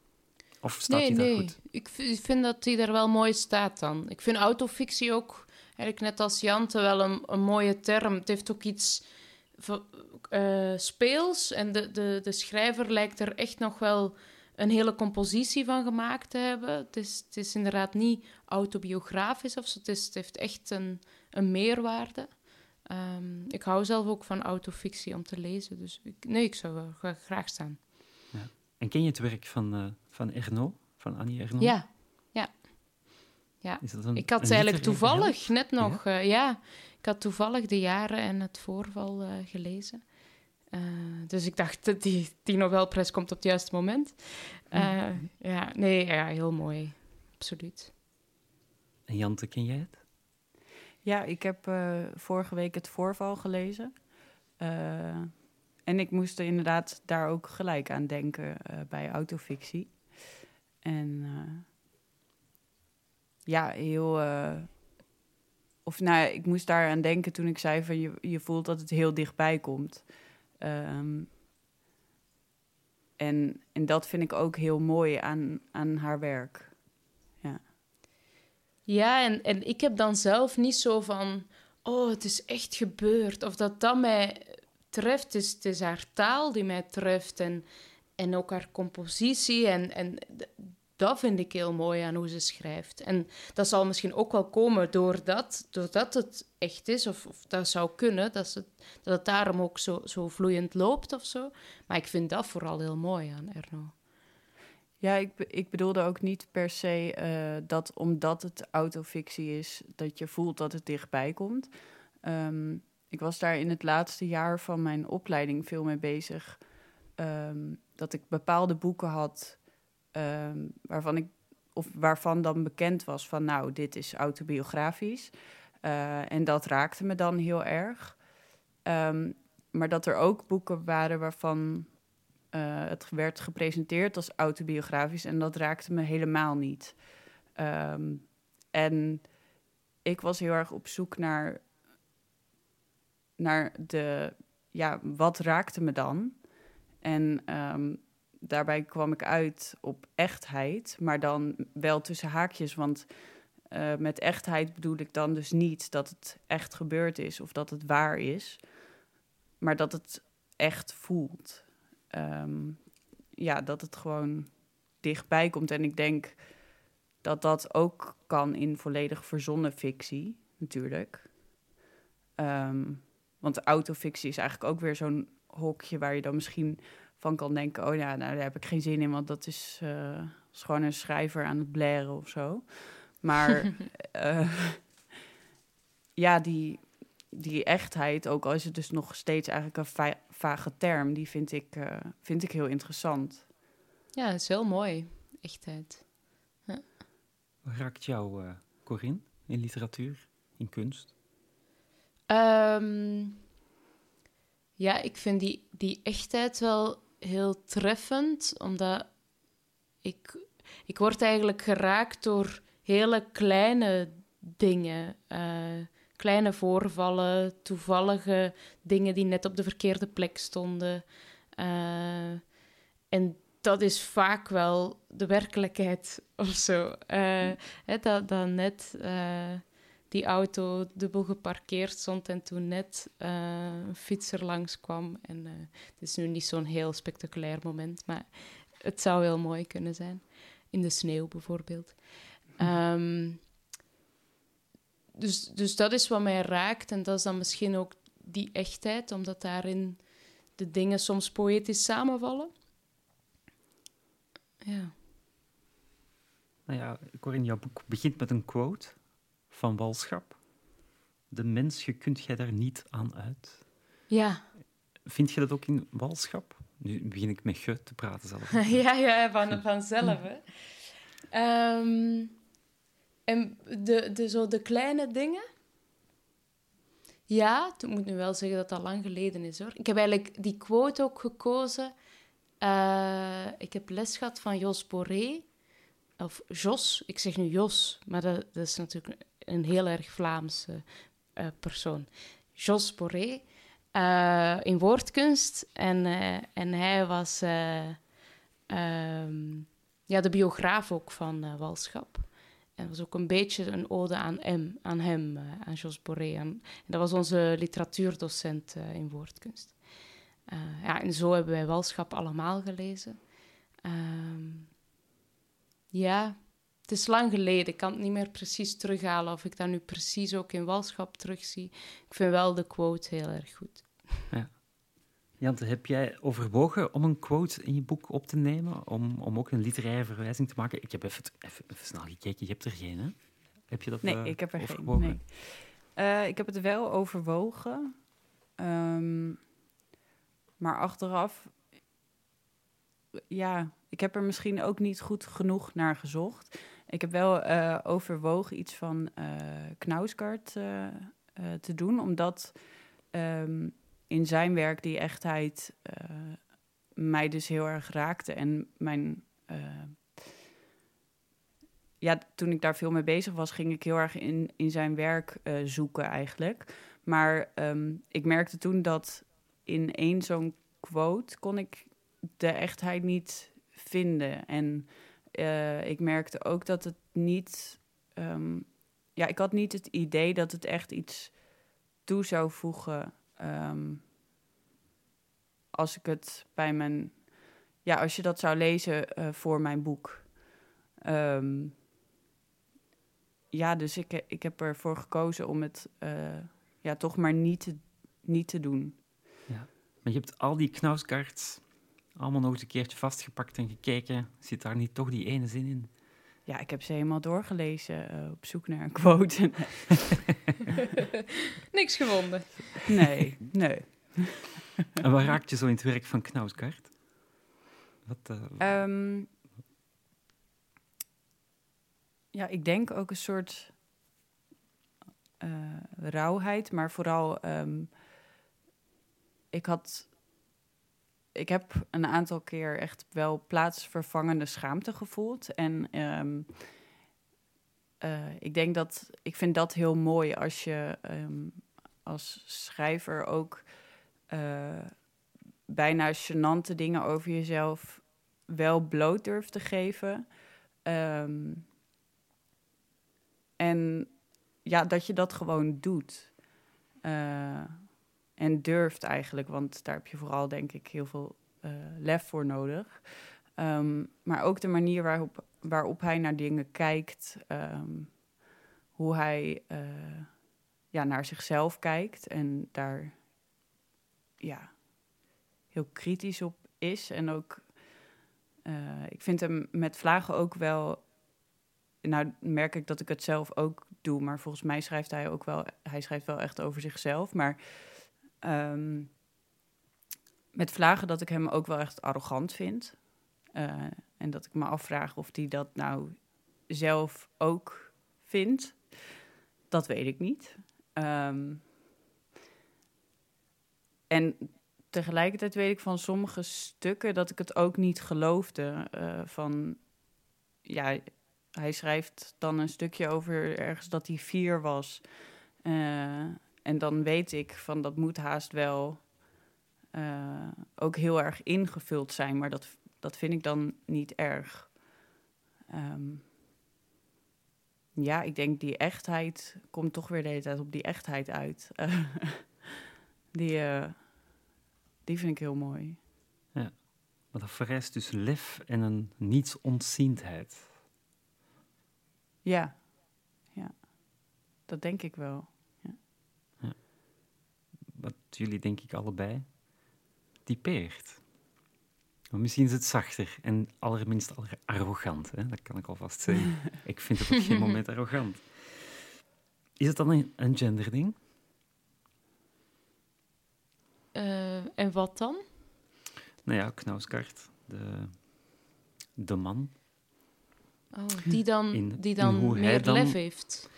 Of staat nee, hij daar nee. goed? Ik vind dat hij er wel mooi staat dan. Ik vind autofictie ook, eigenlijk net als Jante, wel een, een mooie term. Het heeft ook iets eh, speels en de, de, de schrijver lijkt er echt nog wel een hele compositie van gemaakt te hebben. Het is, het is inderdaad niet autobiografisch of zo. Het, is, het heeft echt een, een meerwaarde. Ehm, ik hou zelf ook van autofictie om te lezen. Dus ik, nee, ik zou wel gra- graag staan. En ken je het werk van, eh van Ernaud, van Annie Ernaud? Ja, ja. Ja. Is dat een, Ik had eigenlijk toevallig net nog, ja? ja, ik had toevallig de jaren en het voorval eh, gelezen. Eh, dus ik dacht dat die, die Nobelprijs komt op het juiste moment. Eh, Ja, nee, ja, heel mooi. Absoluut. En Jante, ken jij het? Ja, ik heb eh, vorige week het voorval gelezen. Eh, en ik moest er inderdaad daar ook gelijk aan denken eh, bij autofictie. En eh, ja, heel. eh, of nou, ja, ik moest daar aan denken toen ik zei van je, je voelt dat het heel dichtbij komt. Ehm, en, en dat vind ik ook heel mooi aan, aan haar werk. Ja, en, en ik heb dan zelf niet zo van... Oh, het is echt gebeurd. Of dat dat mij treft. Is, het is haar taal die mij treft. En, en ook haar compositie. En, en dat vind ik heel mooi aan hoe ze schrijft. En dat zal misschien ook wel komen doordat, doordat het echt is. Of, of dat zou kunnen. Dat, ze, dat het daarom ook zo, zo vloeiend loopt of zo. Maar ik vind dat vooral heel mooi aan Erno. Ja, ik, ik bedoelde ook niet per se eh, dat omdat het autofictie is, dat je voelt dat het dichtbij komt. Ehm, ik was daar in het laatste jaar van mijn opleiding veel mee bezig. ehm, dat ik bepaalde boeken had ehm, waarvan ik of waarvan dan bekend was van nou, dit is autobiografisch. Eh, en dat raakte me dan heel erg. Ehm, maar dat er ook boeken waren waarvan eh, het werd gepresenteerd als autobiografisch en dat raakte me helemaal niet. Ehm, en ik was heel erg op zoek naar, naar de, ja, wat raakte me dan? En ehm, daarbij kwam ik uit op echtheid, maar dan wel tussen haakjes, want eh, met echtheid bedoel ik dan dus niet dat het echt gebeurd is of dat het waar is, maar dat het echt voelt. Ehm, ja, dat het gewoon dichtbij komt. En ik denk dat dat ook kan in volledig verzonnen fictie, natuurlijk. Ehm, want autofictie is eigenlijk ook weer zo'n hokje waar je dan misschien van kan denken: oh ja, nou, daar heb ik geen zin in, want dat is, eh, is gewoon een schrijver aan het blaren of zo. Maar eh, ja, die, die echtheid, ook al is het dus nog steeds eigenlijk een va- vage term, die vind ik, eh, vind ik heel interessant. Ja, dat is heel mooi. Echtheid. Waar raakt jou, eh Corinne, in literatuur, in kunst? Ehm, ja, ik vind die, die echtheid wel heel treffend, omdat ik, ik word eigenlijk geraakt door hele kleine dingen. eh, kleine voorvallen, toevallige dingen die net op de verkeerde plek stonden. Eh, en dat is vaak wel de werkelijkheid of zo. Hè, dat, dat net die auto dubbel geparkeerd stond en toen net eh, een fietser langskwam. En eh, het is nu niet zo'n heel spectaculair moment, maar het zou heel mooi kunnen zijn. In de sneeuw bijvoorbeeld. Ehm, dus, dus dat is wat mij raakt en dat is dan misschien ook die echtheid, omdat daarin de dingen soms poëtisch samenvallen. Ja. Nou ja, Corinne, jouw boek begint met een quote van Walschap. De mens, je kunt jij daar niet aan uit. Ja, Vind je dat ook in Walschap? Nu begin ik met je te praten zelf. ja, ja, van, vanzelf. Hè. Ehm, en de, de, zo de kleine dingen. Ja, ik moet nu wel zeggen dat dat lang geleden is hoor. Ik heb eigenlijk die quote ook gekozen. Eh, ik heb les gehad van Jos Boré. Of Jos, ik zeg nu Jos, maar dat, dat is natuurlijk een heel erg Vlaamse eh, persoon. Jos Boré eh, in woordkunst. En, eh, en hij was. eh, ehm, ja, de biograaf ook van Walschap. En was ook een beetje een ode aan hem, aan, hem, aan Jos Boré. En dat was onze literatuurdocent in woordkunst. ja, en zo hebben wij Walschap allemaal gelezen. Ehm, ja, het is lang geleden. Ik kan het niet meer precies terughalen of ik dat nu precies ook in Walschap terugzie. Ik vind wel de quote heel erg goed. Ja. Jante, heb jij overwogen om een quote in je boek op te nemen? Om, om ook een literaire verwijzing te maken? Ik heb even, even, even snel gekeken. Je hebt er geen, hè? Heb je dat Nee, uh, ik heb er overwogen? geen. Nee. Uh, ik heb het wel overwogen. Um, maar achteraf... Ja, ik heb er misschien ook niet goed genoeg naar gezocht. Ik heb wel uh, overwogen iets van uh, te doen, omdat um, in zijn werk die echtheid mij dus heel erg raakte. En mijn. ja, toen ik daar veel mee bezig was, ging ik heel erg in, in zijn werk zoeken eigenlijk. Maar um, ik merkte toen dat in één zo'n quote kon ik de echtheid niet vinden. En uh, ik merkte ook dat het niet. Um, ja, ik had niet het idee dat het echt iets toe zou voegen. Um, als ik het bij mijn. Ja, als je dat zou lezen uh, voor mijn boek. Um, ja, dus ik, ik heb ervoor gekozen om het uh, ja, toch maar niet te, niet te doen. Ja, maar je hebt al die knausgaards allemaal nog eens een keertje vastgepakt en gekeken. Zit daar niet toch die ene zin in? Ja, ik heb ze helemaal doorgelezen uh, op zoek naar een quote. Niks gevonden. Nee, nee. en waar raakt je zo in het werk van Knausgaard? Wat, uh... um, ja, ik denk ook een soort uh, rauwheid, maar vooral... Um, ik had ik heb een aantal keer echt wel plaatsvervangende schaamte gevoeld. En um, uh, ik denk dat ik vind dat heel mooi als je um, als schrijver ook uh, bijna gênante dingen over jezelf wel bloot durft te geven. Um, en ja, dat je dat gewoon doet. Uh, en durft eigenlijk, want daar heb je vooral, denk ik, heel veel uh, lef voor nodig. Um, maar ook de manier waarop, waarop hij naar dingen kijkt, um, hoe hij uh, ja, naar zichzelf kijkt en daar ja, heel kritisch op is. En ook, uh, ik vind hem met vlagen ook wel. Nou, merk ik dat ik het zelf ook doe, maar volgens mij schrijft hij ook wel. Hij schrijft wel echt over zichzelf, maar. Um, met vlagen dat ik hem ook wel echt arrogant vind. Uh, en dat ik me afvraag of hij dat nou zelf ook vindt. Dat weet ik niet. Um, en tegelijkertijd weet ik van sommige stukken dat ik het ook niet geloofde. Uh, van ja, hij schrijft dan een stukje over ergens dat hij vier was. Uh, en dan weet ik van dat moet haast wel uh, ook heel erg ingevuld zijn, maar dat, dat vind ik dan niet erg. Um, ja, ik denk die echtheid komt toch weer de hele tijd op die echtheid uit. Uh, die, uh, die vind ik heel mooi. Ja, maar dat vereist dus lef en een nietsonziendheid. Ja, ja, dat denk ik wel. Wat jullie denk ik allebei typeert. Maar misschien is het zachter en allerminst arrogant. Hè? Dat kan ik alvast zeggen. ik vind het op geen moment arrogant. Is het dan een, een genderding? Uh, en wat dan? Nou ja, Knausgaard, de, de man. Oh, die dan, in, die dan meer dan, lef heeft.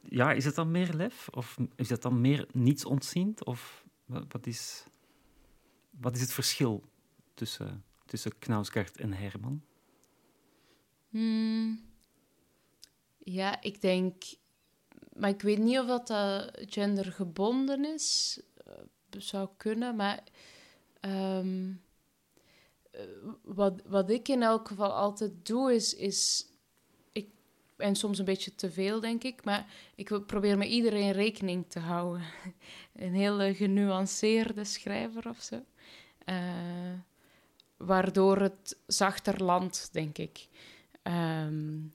Ja, is het dan meer lef? Of is het dan meer niets ontziend? Of wat is... Wat is het verschil tussen, tussen Knausgaard en Herman? Hmm. Ja, ik denk... Maar ik weet niet of dat gendergebonden is. Uh, zou kunnen, maar... Um, eh, wat, wat ik in elk geval altijd doe, is, is en soms een beetje te veel, denk ik, maar ik probeer met iedereen rekening te houden. een hele genuanceerde schrijver of zo. Uh, waardoor het zachter landt, denk ik. Um,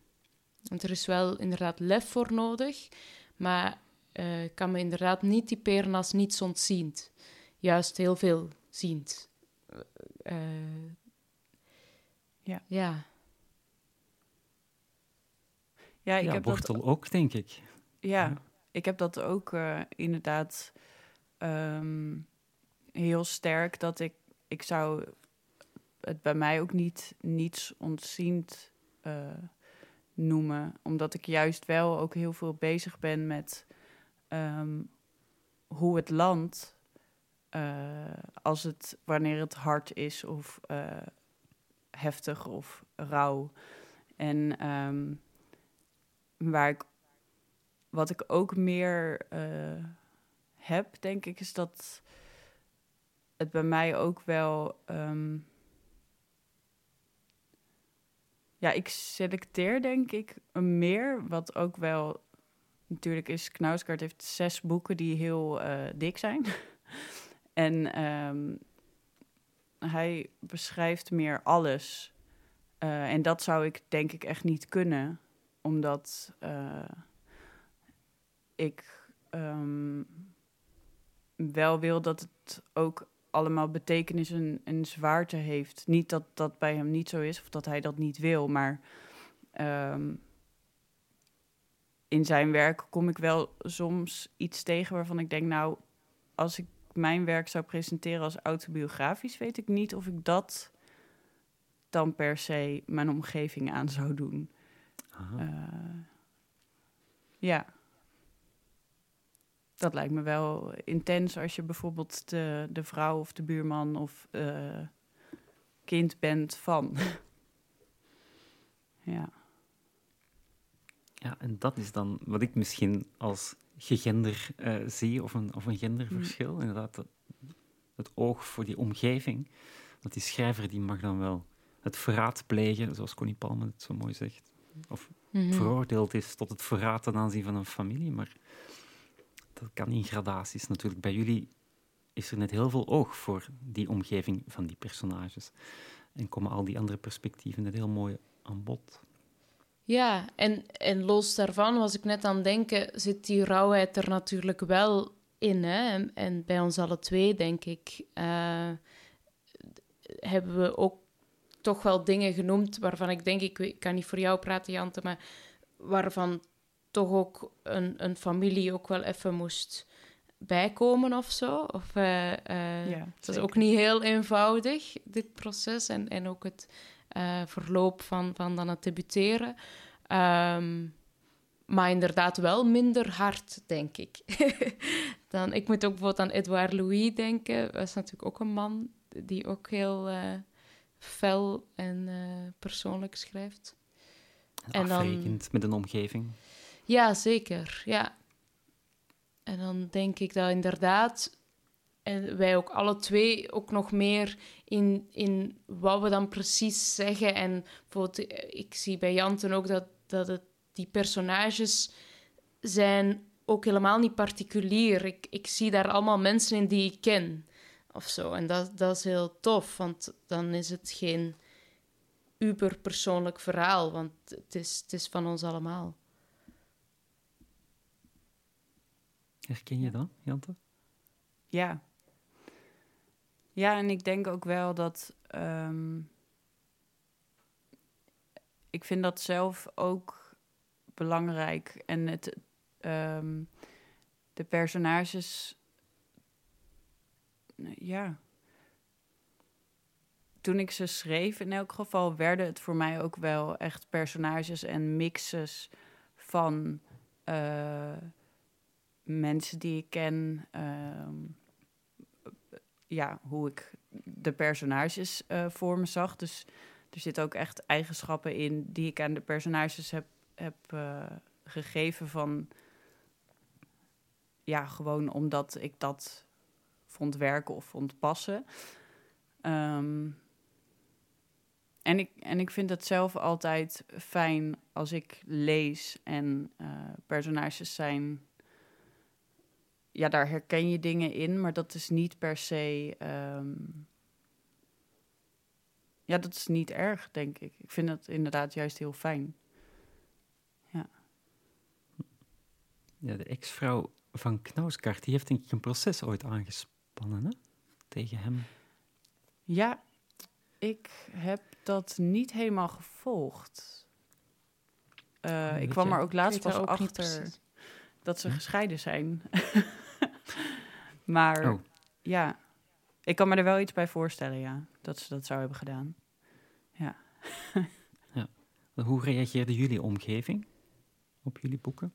want er is wel inderdaad lef voor nodig, maar uh, ik kan me inderdaad niet typeren als niets ontziend. Juist heel veel ziend. Uh, ja. Ja. Ja, ik ja, heb wortel dat ook, denk ik. Ja, ik heb dat ook uh, inderdaad um, heel sterk. Dat ik, ik zou het bij mij ook niet niets ontziend uh, noemen. Omdat ik juist wel ook heel veel bezig ben met um, hoe het land, uh, als het, wanneer het hard is of heftig of rauw. En um, waar ik, wat ik ook meer heb, denk ik, is dat het bij mij ook wel. Um, ja, ik selecteer denk ik meer, wat ook wel natuurlijk is. Knauskaart heeft zes boeken die heel uh, dik zijn. en um, hij beschrijft meer alles. Uh, en dat zou ik denk ik echt niet kunnen, omdat uh, ik um, wel wil dat het ook allemaal betekenis en, en zwaarte heeft. Niet dat dat bij hem niet zo is of dat hij dat niet wil, maar um, in zijn werk kom ik wel soms iets tegen waarvan ik denk, nou, als ik mijn werk zou presenteren als autobiografisch, weet ik niet of ik dat dan per se mijn omgeving aan zou doen. Uh, ja dat lijkt me wel intens als je bijvoorbeeld de, de vrouw of de buurman of uh, kind bent van. ja. Ja, en dat is dan wat ik misschien als gegender uh, zie, of een, of een genderverschil. Mm. Inderdaad, het, het oog voor die omgeving. Want die schrijver die mag dan wel het verraad plegen, zoals Connie Palme het zo mooi zegt. Of mm -hmm. veroordeeld is tot het verraad ten aanzien van een familie. Maar dat kan in gradaties natuurlijk. Bij jullie is er net heel veel oog voor die omgeving van die personages. En komen al die andere perspectieven net heel mooi aan bod. Ja, en, en los daarvan was ik net aan het denken, zit die rauwheid er natuurlijk wel in. Hè? En, en bij ons alle twee, denk ik, uh, hebben we ook toch wel dingen genoemd waarvan ik denk, ik, ik kan niet voor jou praten, Jante, maar waarvan toch ook een, een familie ook wel even moest bijkomen of zo. Of, uh, uh, ja, het is ook niet heel eenvoudig, dit proces. En, en ook het uh, verloop van, van dan het debuteren. Um, maar inderdaad wel minder hard, denk ik. dan, ik moet ook bijvoorbeeld aan Edouard Louis denken. Dat is natuurlijk ook een man die ook heel fel en persoonlijk schrijft. En, en met een omgeving. Ja, zeker. Ja. En dan denk ik dat inderdaad, en wij ook alle twee ook nog meer in, in wat we dan precies zeggen. En bijvoorbeeld, ik zie bij Janten ook dat, dat het, die personages zijn ook helemaal niet particulier. Ik, ik zie daar allemaal mensen in die ik ken of zo. En dat, dat is heel tof, want dan is het geen uberpersoonlijk verhaal, want het is, het is van ons allemaal. Herken je dat, Jante? Ja. Ja, en ik denk ook wel dat. Um, ik vind dat zelf ook belangrijk. En het, um, de personages. Ja. Toen ik ze schreef, in elk geval, werden het voor mij ook wel echt personages en mixes van. Uh, mensen die ik ken, uh, ja, hoe ik de personages uh, voor me zag. Dus er zitten ook echt eigenschappen in die ik aan de personages heb, heb uh, gegeven van... Ja, gewoon omdat ik dat vond werken of vond passen. Um, en, ik, en ik vind het zelf altijd fijn als ik lees en uh, personages zijn. Ja, daar herken je dingen in, maar dat is niet per se. Um, ja, dat is niet erg, denk ik. Ik vind dat inderdaad juist heel fijn. Ja. ja de ex-vrouw van Knauskart, die heeft denk ik een proces ooit aangespannen, hè? Tegen hem. Ja, ik heb dat niet helemaal gevolgd. Uh, ik kwam er ook laatst pas achter dat ze gescheiden zijn. maar oh. ja, ik kan me er wel iets bij voorstellen, ja, dat ze dat zou hebben gedaan. Ja. ja. Hoe reageerde jullie omgeving op jullie boeken?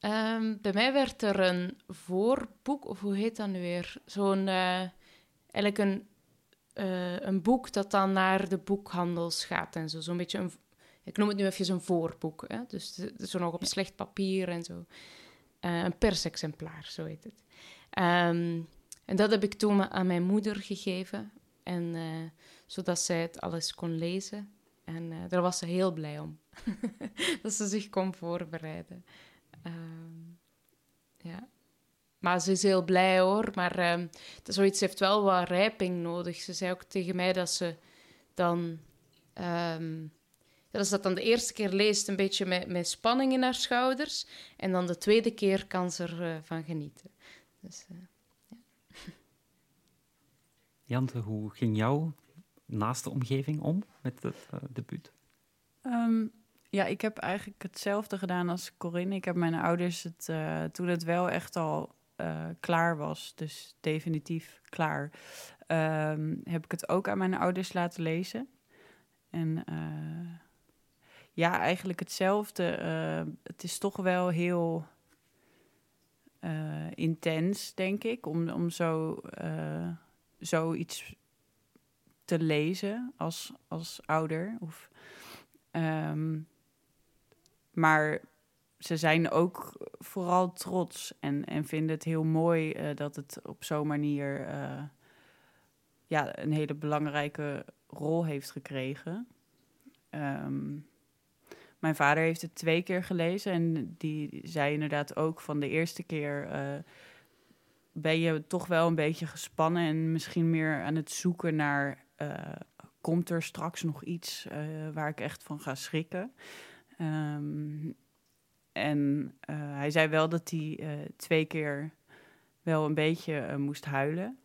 Um, bij mij werd er een voorboek, of hoe heet dat nu weer? Zo'n, uh, eigenlijk een uh, een boek dat dan naar de boekhandels gaat en zo. Zo'n beetje een, ik noem het nu even een voorboek. Hè? Dus zo nog op slecht papier en zo. Uh, een persexemplaar, zo heet het. Um, en dat heb ik toen aan mijn moeder gegeven. En, zodat zij het alles kon lezen. En daar was ze heel blij om. dat ze zich kon voorbereiden. Um, ja. Maar ze is heel blij hoor. Maar uh, zoiets heeft wel wat rijping nodig. Ze zei ook tegen mij dat ze dan. Um, dat ze dat dan de eerste keer leest, een beetje met, met spanning in haar schouders. En dan de tweede keer kan ze ervan uh, van genieten. Dus, uh, ja. Jante, hoe ging jouw naaste omgeving om met het uh, debuut? Um, ja, ik heb eigenlijk hetzelfde gedaan als Corinne. Ik heb mijn ouders het, toen het wel echt al uh, klaar was, dus definitief klaar, um, heb ik het ook aan mijn ouders laten lezen. En uh, ja, eigenlijk hetzelfde. Het is toch wel heel intens, denk ik, om, om zo, zoiets te lezen als, als ouder. Of, um, maar ze zijn ook vooral trots en, en vinden het heel mooi uh, dat het op zo'n manier uh, ja, een hele belangrijke rol heeft gekregen. Um, mijn vader heeft het twee keer gelezen en die zei inderdaad ook van de eerste keer uh, ben je toch wel een beetje gespannen en misschien meer aan het zoeken naar komt er straks nog iets waar ik echt van ga schrikken. Um, en uh, hij zei wel dat hij uh, twee keer wel een beetje uh, moest huilen.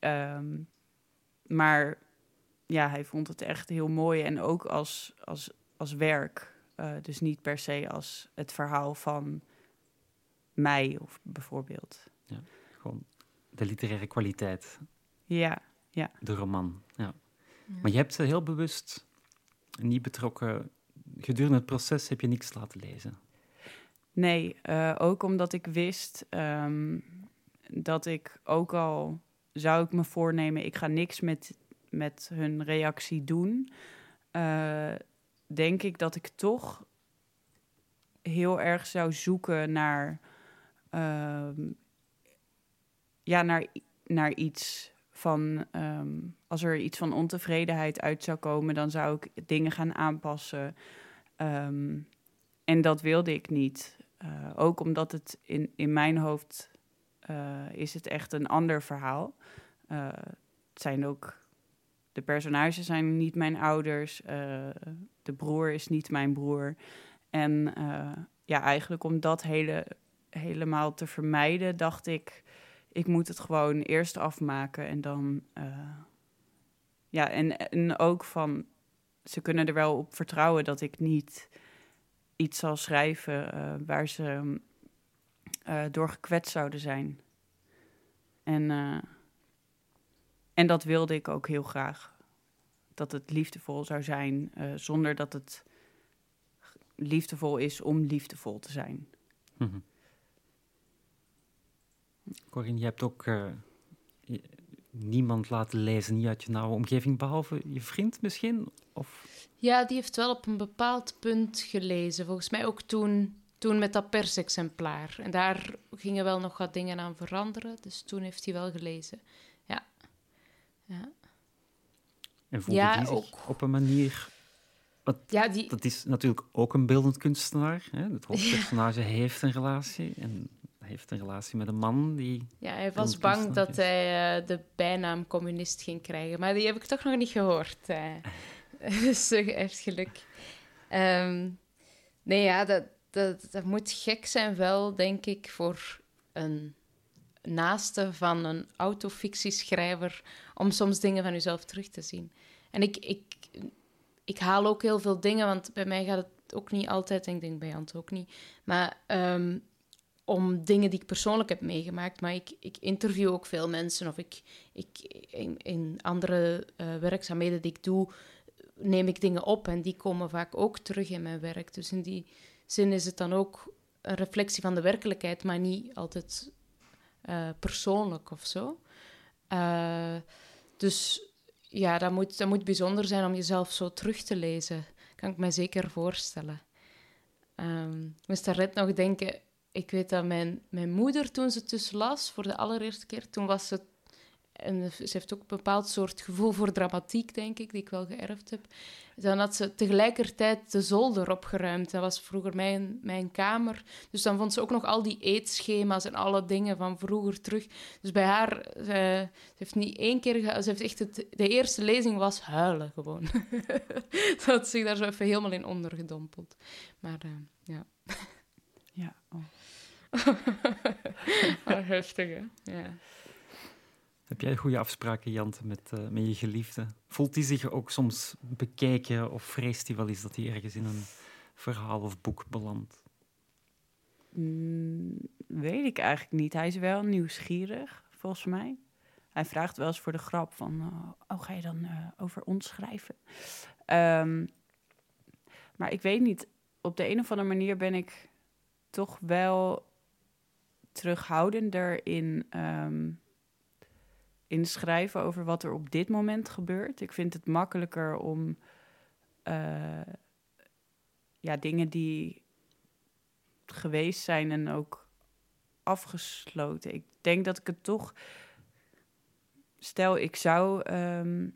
Um, maar ja, hij vond het echt heel mooi en ook als, als, als werk. dus niet per se als het verhaal van mij of bijvoorbeeld. Ja, gewoon de literaire kwaliteit. Ja, ja. De roman, ja. ja. Maar je hebt ze heel bewust niet betrokken. Gedurende het proces heb je niks laten lezen. Nee, uh, ook omdat ik wist um, dat ik ook al zou ik me voornemen, ik ga niks met, met hun reactie doen. Uh, denk ik dat ik toch heel erg zou zoeken naar, uh, ja, naar, naar iets van, um, als er iets van ontevredenheid uit zou komen, dan zou ik dingen gaan aanpassen. Um, en dat wilde ik niet. Uh, ook omdat het in, in mijn hoofd uh, is het echt een ander verhaal. Uh, het zijn ook de personages zijn niet mijn ouders. de broer is niet mijn broer. En ja, eigenlijk om dat hele, helemaal te vermijden, dacht ik, ik moet het gewoon eerst afmaken en dan. ja, en, en ook van ze kunnen er wel op vertrouwen dat ik niet iets zal schrijven uh, waar ze uh, door gekwetst zouden zijn. En, en dat wilde ik ook heel graag. Dat het liefdevol zou zijn, zonder dat het liefdevol is om liefdevol te zijn. Mm. Corinne, je hebt ook niemand laten lezen, niet uit je nauwe omgeving, behalve je vriend misschien? Of? Ja, die heeft wel op een bepaald punt gelezen. Volgens mij ook toen, toen met dat persexemplaar. En daar gingen wel nog wat dingen aan veranderen. Dus toen heeft hij wel gelezen. Ja. ja. En voelde Ja, die zich ook. op een manier... Want Ja, die, dat is natuurlijk ook een beeldend kunstenaar. Hè? Het hoofdpersonage heeft een relatie en heeft een relatie met een man die... ja, hij was bang dat is. hij eh, de bijnaam communist ging krijgen. Maar die heb ik toch nog niet gehoord. eh. dus hij heeft geluk. Ehm, nee, ja, dat, dat, dat moet gek zijn wel, denk ik, voor een naaste van een autofictieschrijver om soms dingen van jezelf terug te zien. En ik, ik, ik haal ook heel veel dingen, want bij mij gaat het ook niet altijd, en ik denk bij Jant ook niet, maar ehm, om dingen die ik persoonlijk heb meegemaakt. Maar ik, ik interview ook veel mensen of ik, ik in, andere eh, werkzaamheden die ik doe, neem ik dingen op en die komen vaak ook terug in mijn werk. Dus in die zin is het dan ook een reflectie van de werkelijkheid, maar niet altijd eh, persoonlijk of zo. Eh, dus ja, dat moet, dat moet bijzonder zijn om jezelf zo terug te lezen. Kan ik me zeker voorstellen. Ehm, ik moest daarnet nog denken... Ik weet dat mijn, mijn moeder, toen ze het dus las, voor de allereerste keer, toen was ze... En ze heeft ook een bepaald soort gevoel voor dramatiek, denk ik, die ik wel geërfd heb. Dan had ze tegelijkertijd de zolder opgeruimd. Dat was vroeger mijn, mijn kamer. Dus dan vond ze ook nog al die eetschema's en alle dingen van vroeger terug. Dus bij haar, eh, ze heeft niet één keer... ge- Ze heeft echt het, de eerste lezing was huilen, gewoon. ze had zich daar zo even helemaal in ondergedompeld. Maar eh, ja... Ja, oh. Maar heftig, hè? Ja. Heb jij goede afspraken, Jante, met, eh, met je geliefde? Voelt die zich ook soms bekijken of vreest hij wel eens dat hij ergens in een verhaal of boek belandt? Mm, weet ik eigenlijk niet. Hij is wel nieuwsgierig, volgens mij. Hij vraagt wel eens voor de grap van... eh, oh, ga je dan eh, over ons schrijven? Ehm, maar ik weet niet. Op de een of andere manier ben ik toch wel terughoudender in, in schrijven over wat er op dit moment gebeurt. Ik vind het makkelijker om eh, ja, dingen die geweest zijn en ook afgesloten. Ik denk dat ik het toch. Stel, ik zou ehm,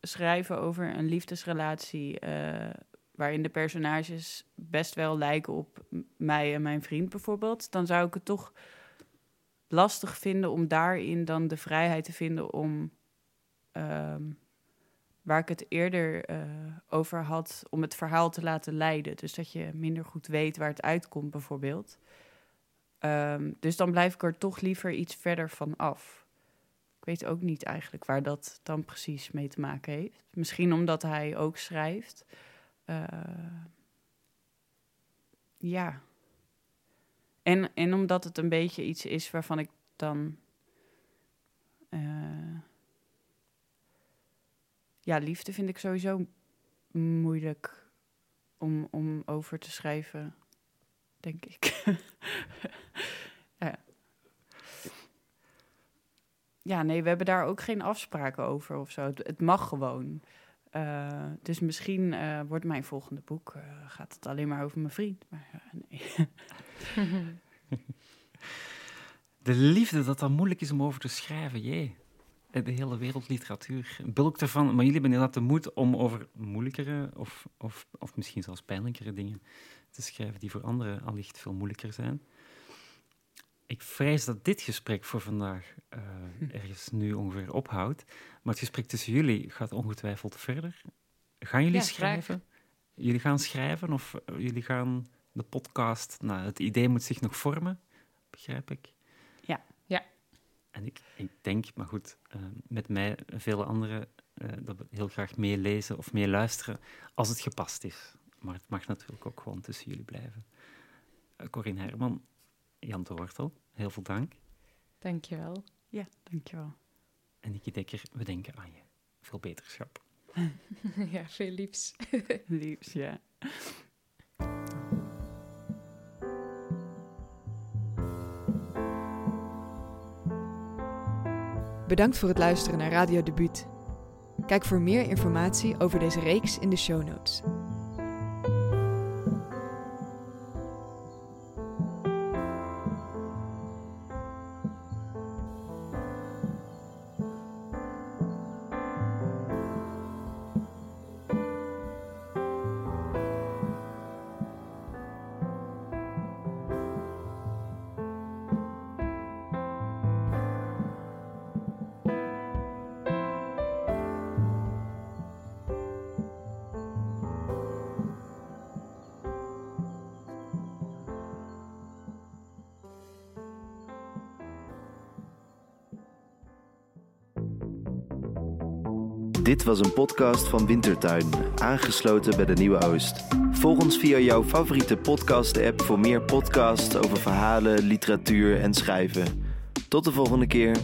schrijven over een liefdesrelatie. eh, waarin de personages best wel lijken op mij en mijn vriend bijvoorbeeld. Dan zou ik het toch lastig vinden om daarin dan de vrijheid te vinden om. ehm, waar ik het eerder eh, over had, om het verhaal te laten leiden. Dus dat je minder goed weet waar het uitkomt, bijvoorbeeld. Ehm, dus dan blijf ik er toch liever iets verder van af. Ik weet ook niet eigenlijk waar dat dan precies mee te maken heeft. Misschien omdat hij ook schrijft. Eh, ja. En, en omdat het een beetje iets is waarvan ik dan. eh, ja, liefde vind ik sowieso moeilijk om, om over te schrijven, denk ik. ja. ja, nee, we hebben daar ook geen afspraken over of zo. Het, het mag gewoon. Eh, dus misschien eh, wordt mijn volgende boek, eh, gaat het alleen maar over mijn vriend. Maar nee. De liefde, dat dat moeilijk is om over te schrijven, jee. De hele wereldliteratuur bulkt ervan. Maar jullie hebben inderdaad de moed om over moeilijkere of, of, of misschien zelfs pijnlijkere dingen te schrijven die voor anderen allicht veel moeilijker zijn. Ik vrees dat dit gesprek voor vandaag eh, ergens nu ongeveer ophoudt. Maar het gesprek tussen jullie gaat ongetwijfeld verder. Gaan jullie Ja, graag. schrijven? Jullie gaan schrijven of eh, jullie gaan de podcast... Nou, het idee moet zich nog vormen, begrijp ik. Ja. Ja. En ik, ik denk, maar goed, eh, met mij en vele anderen, eh, dat we heel graag meelezen of meeluisteren als het gepast is. Maar het mag natuurlijk ook gewoon tussen jullie blijven. Corinne Herman, Jan de Wortel, heel veel dank. Dankjewel. ja, dankjewel. En Nicky Dekker, we denken aan je. Veel beterschap. ja, veel liefs. Liefs, ja. Bedankt voor het luisteren naar Radio Debuut. Kijk voor meer informatie over deze reeks in de show notes. Was een podcast van Wintertuin, aangesloten bij de Nieuwe Oost. Volg ons via jouw favoriete podcast-app voor meer podcasts over verhalen, literatuur en schrijven. Tot de volgende keer.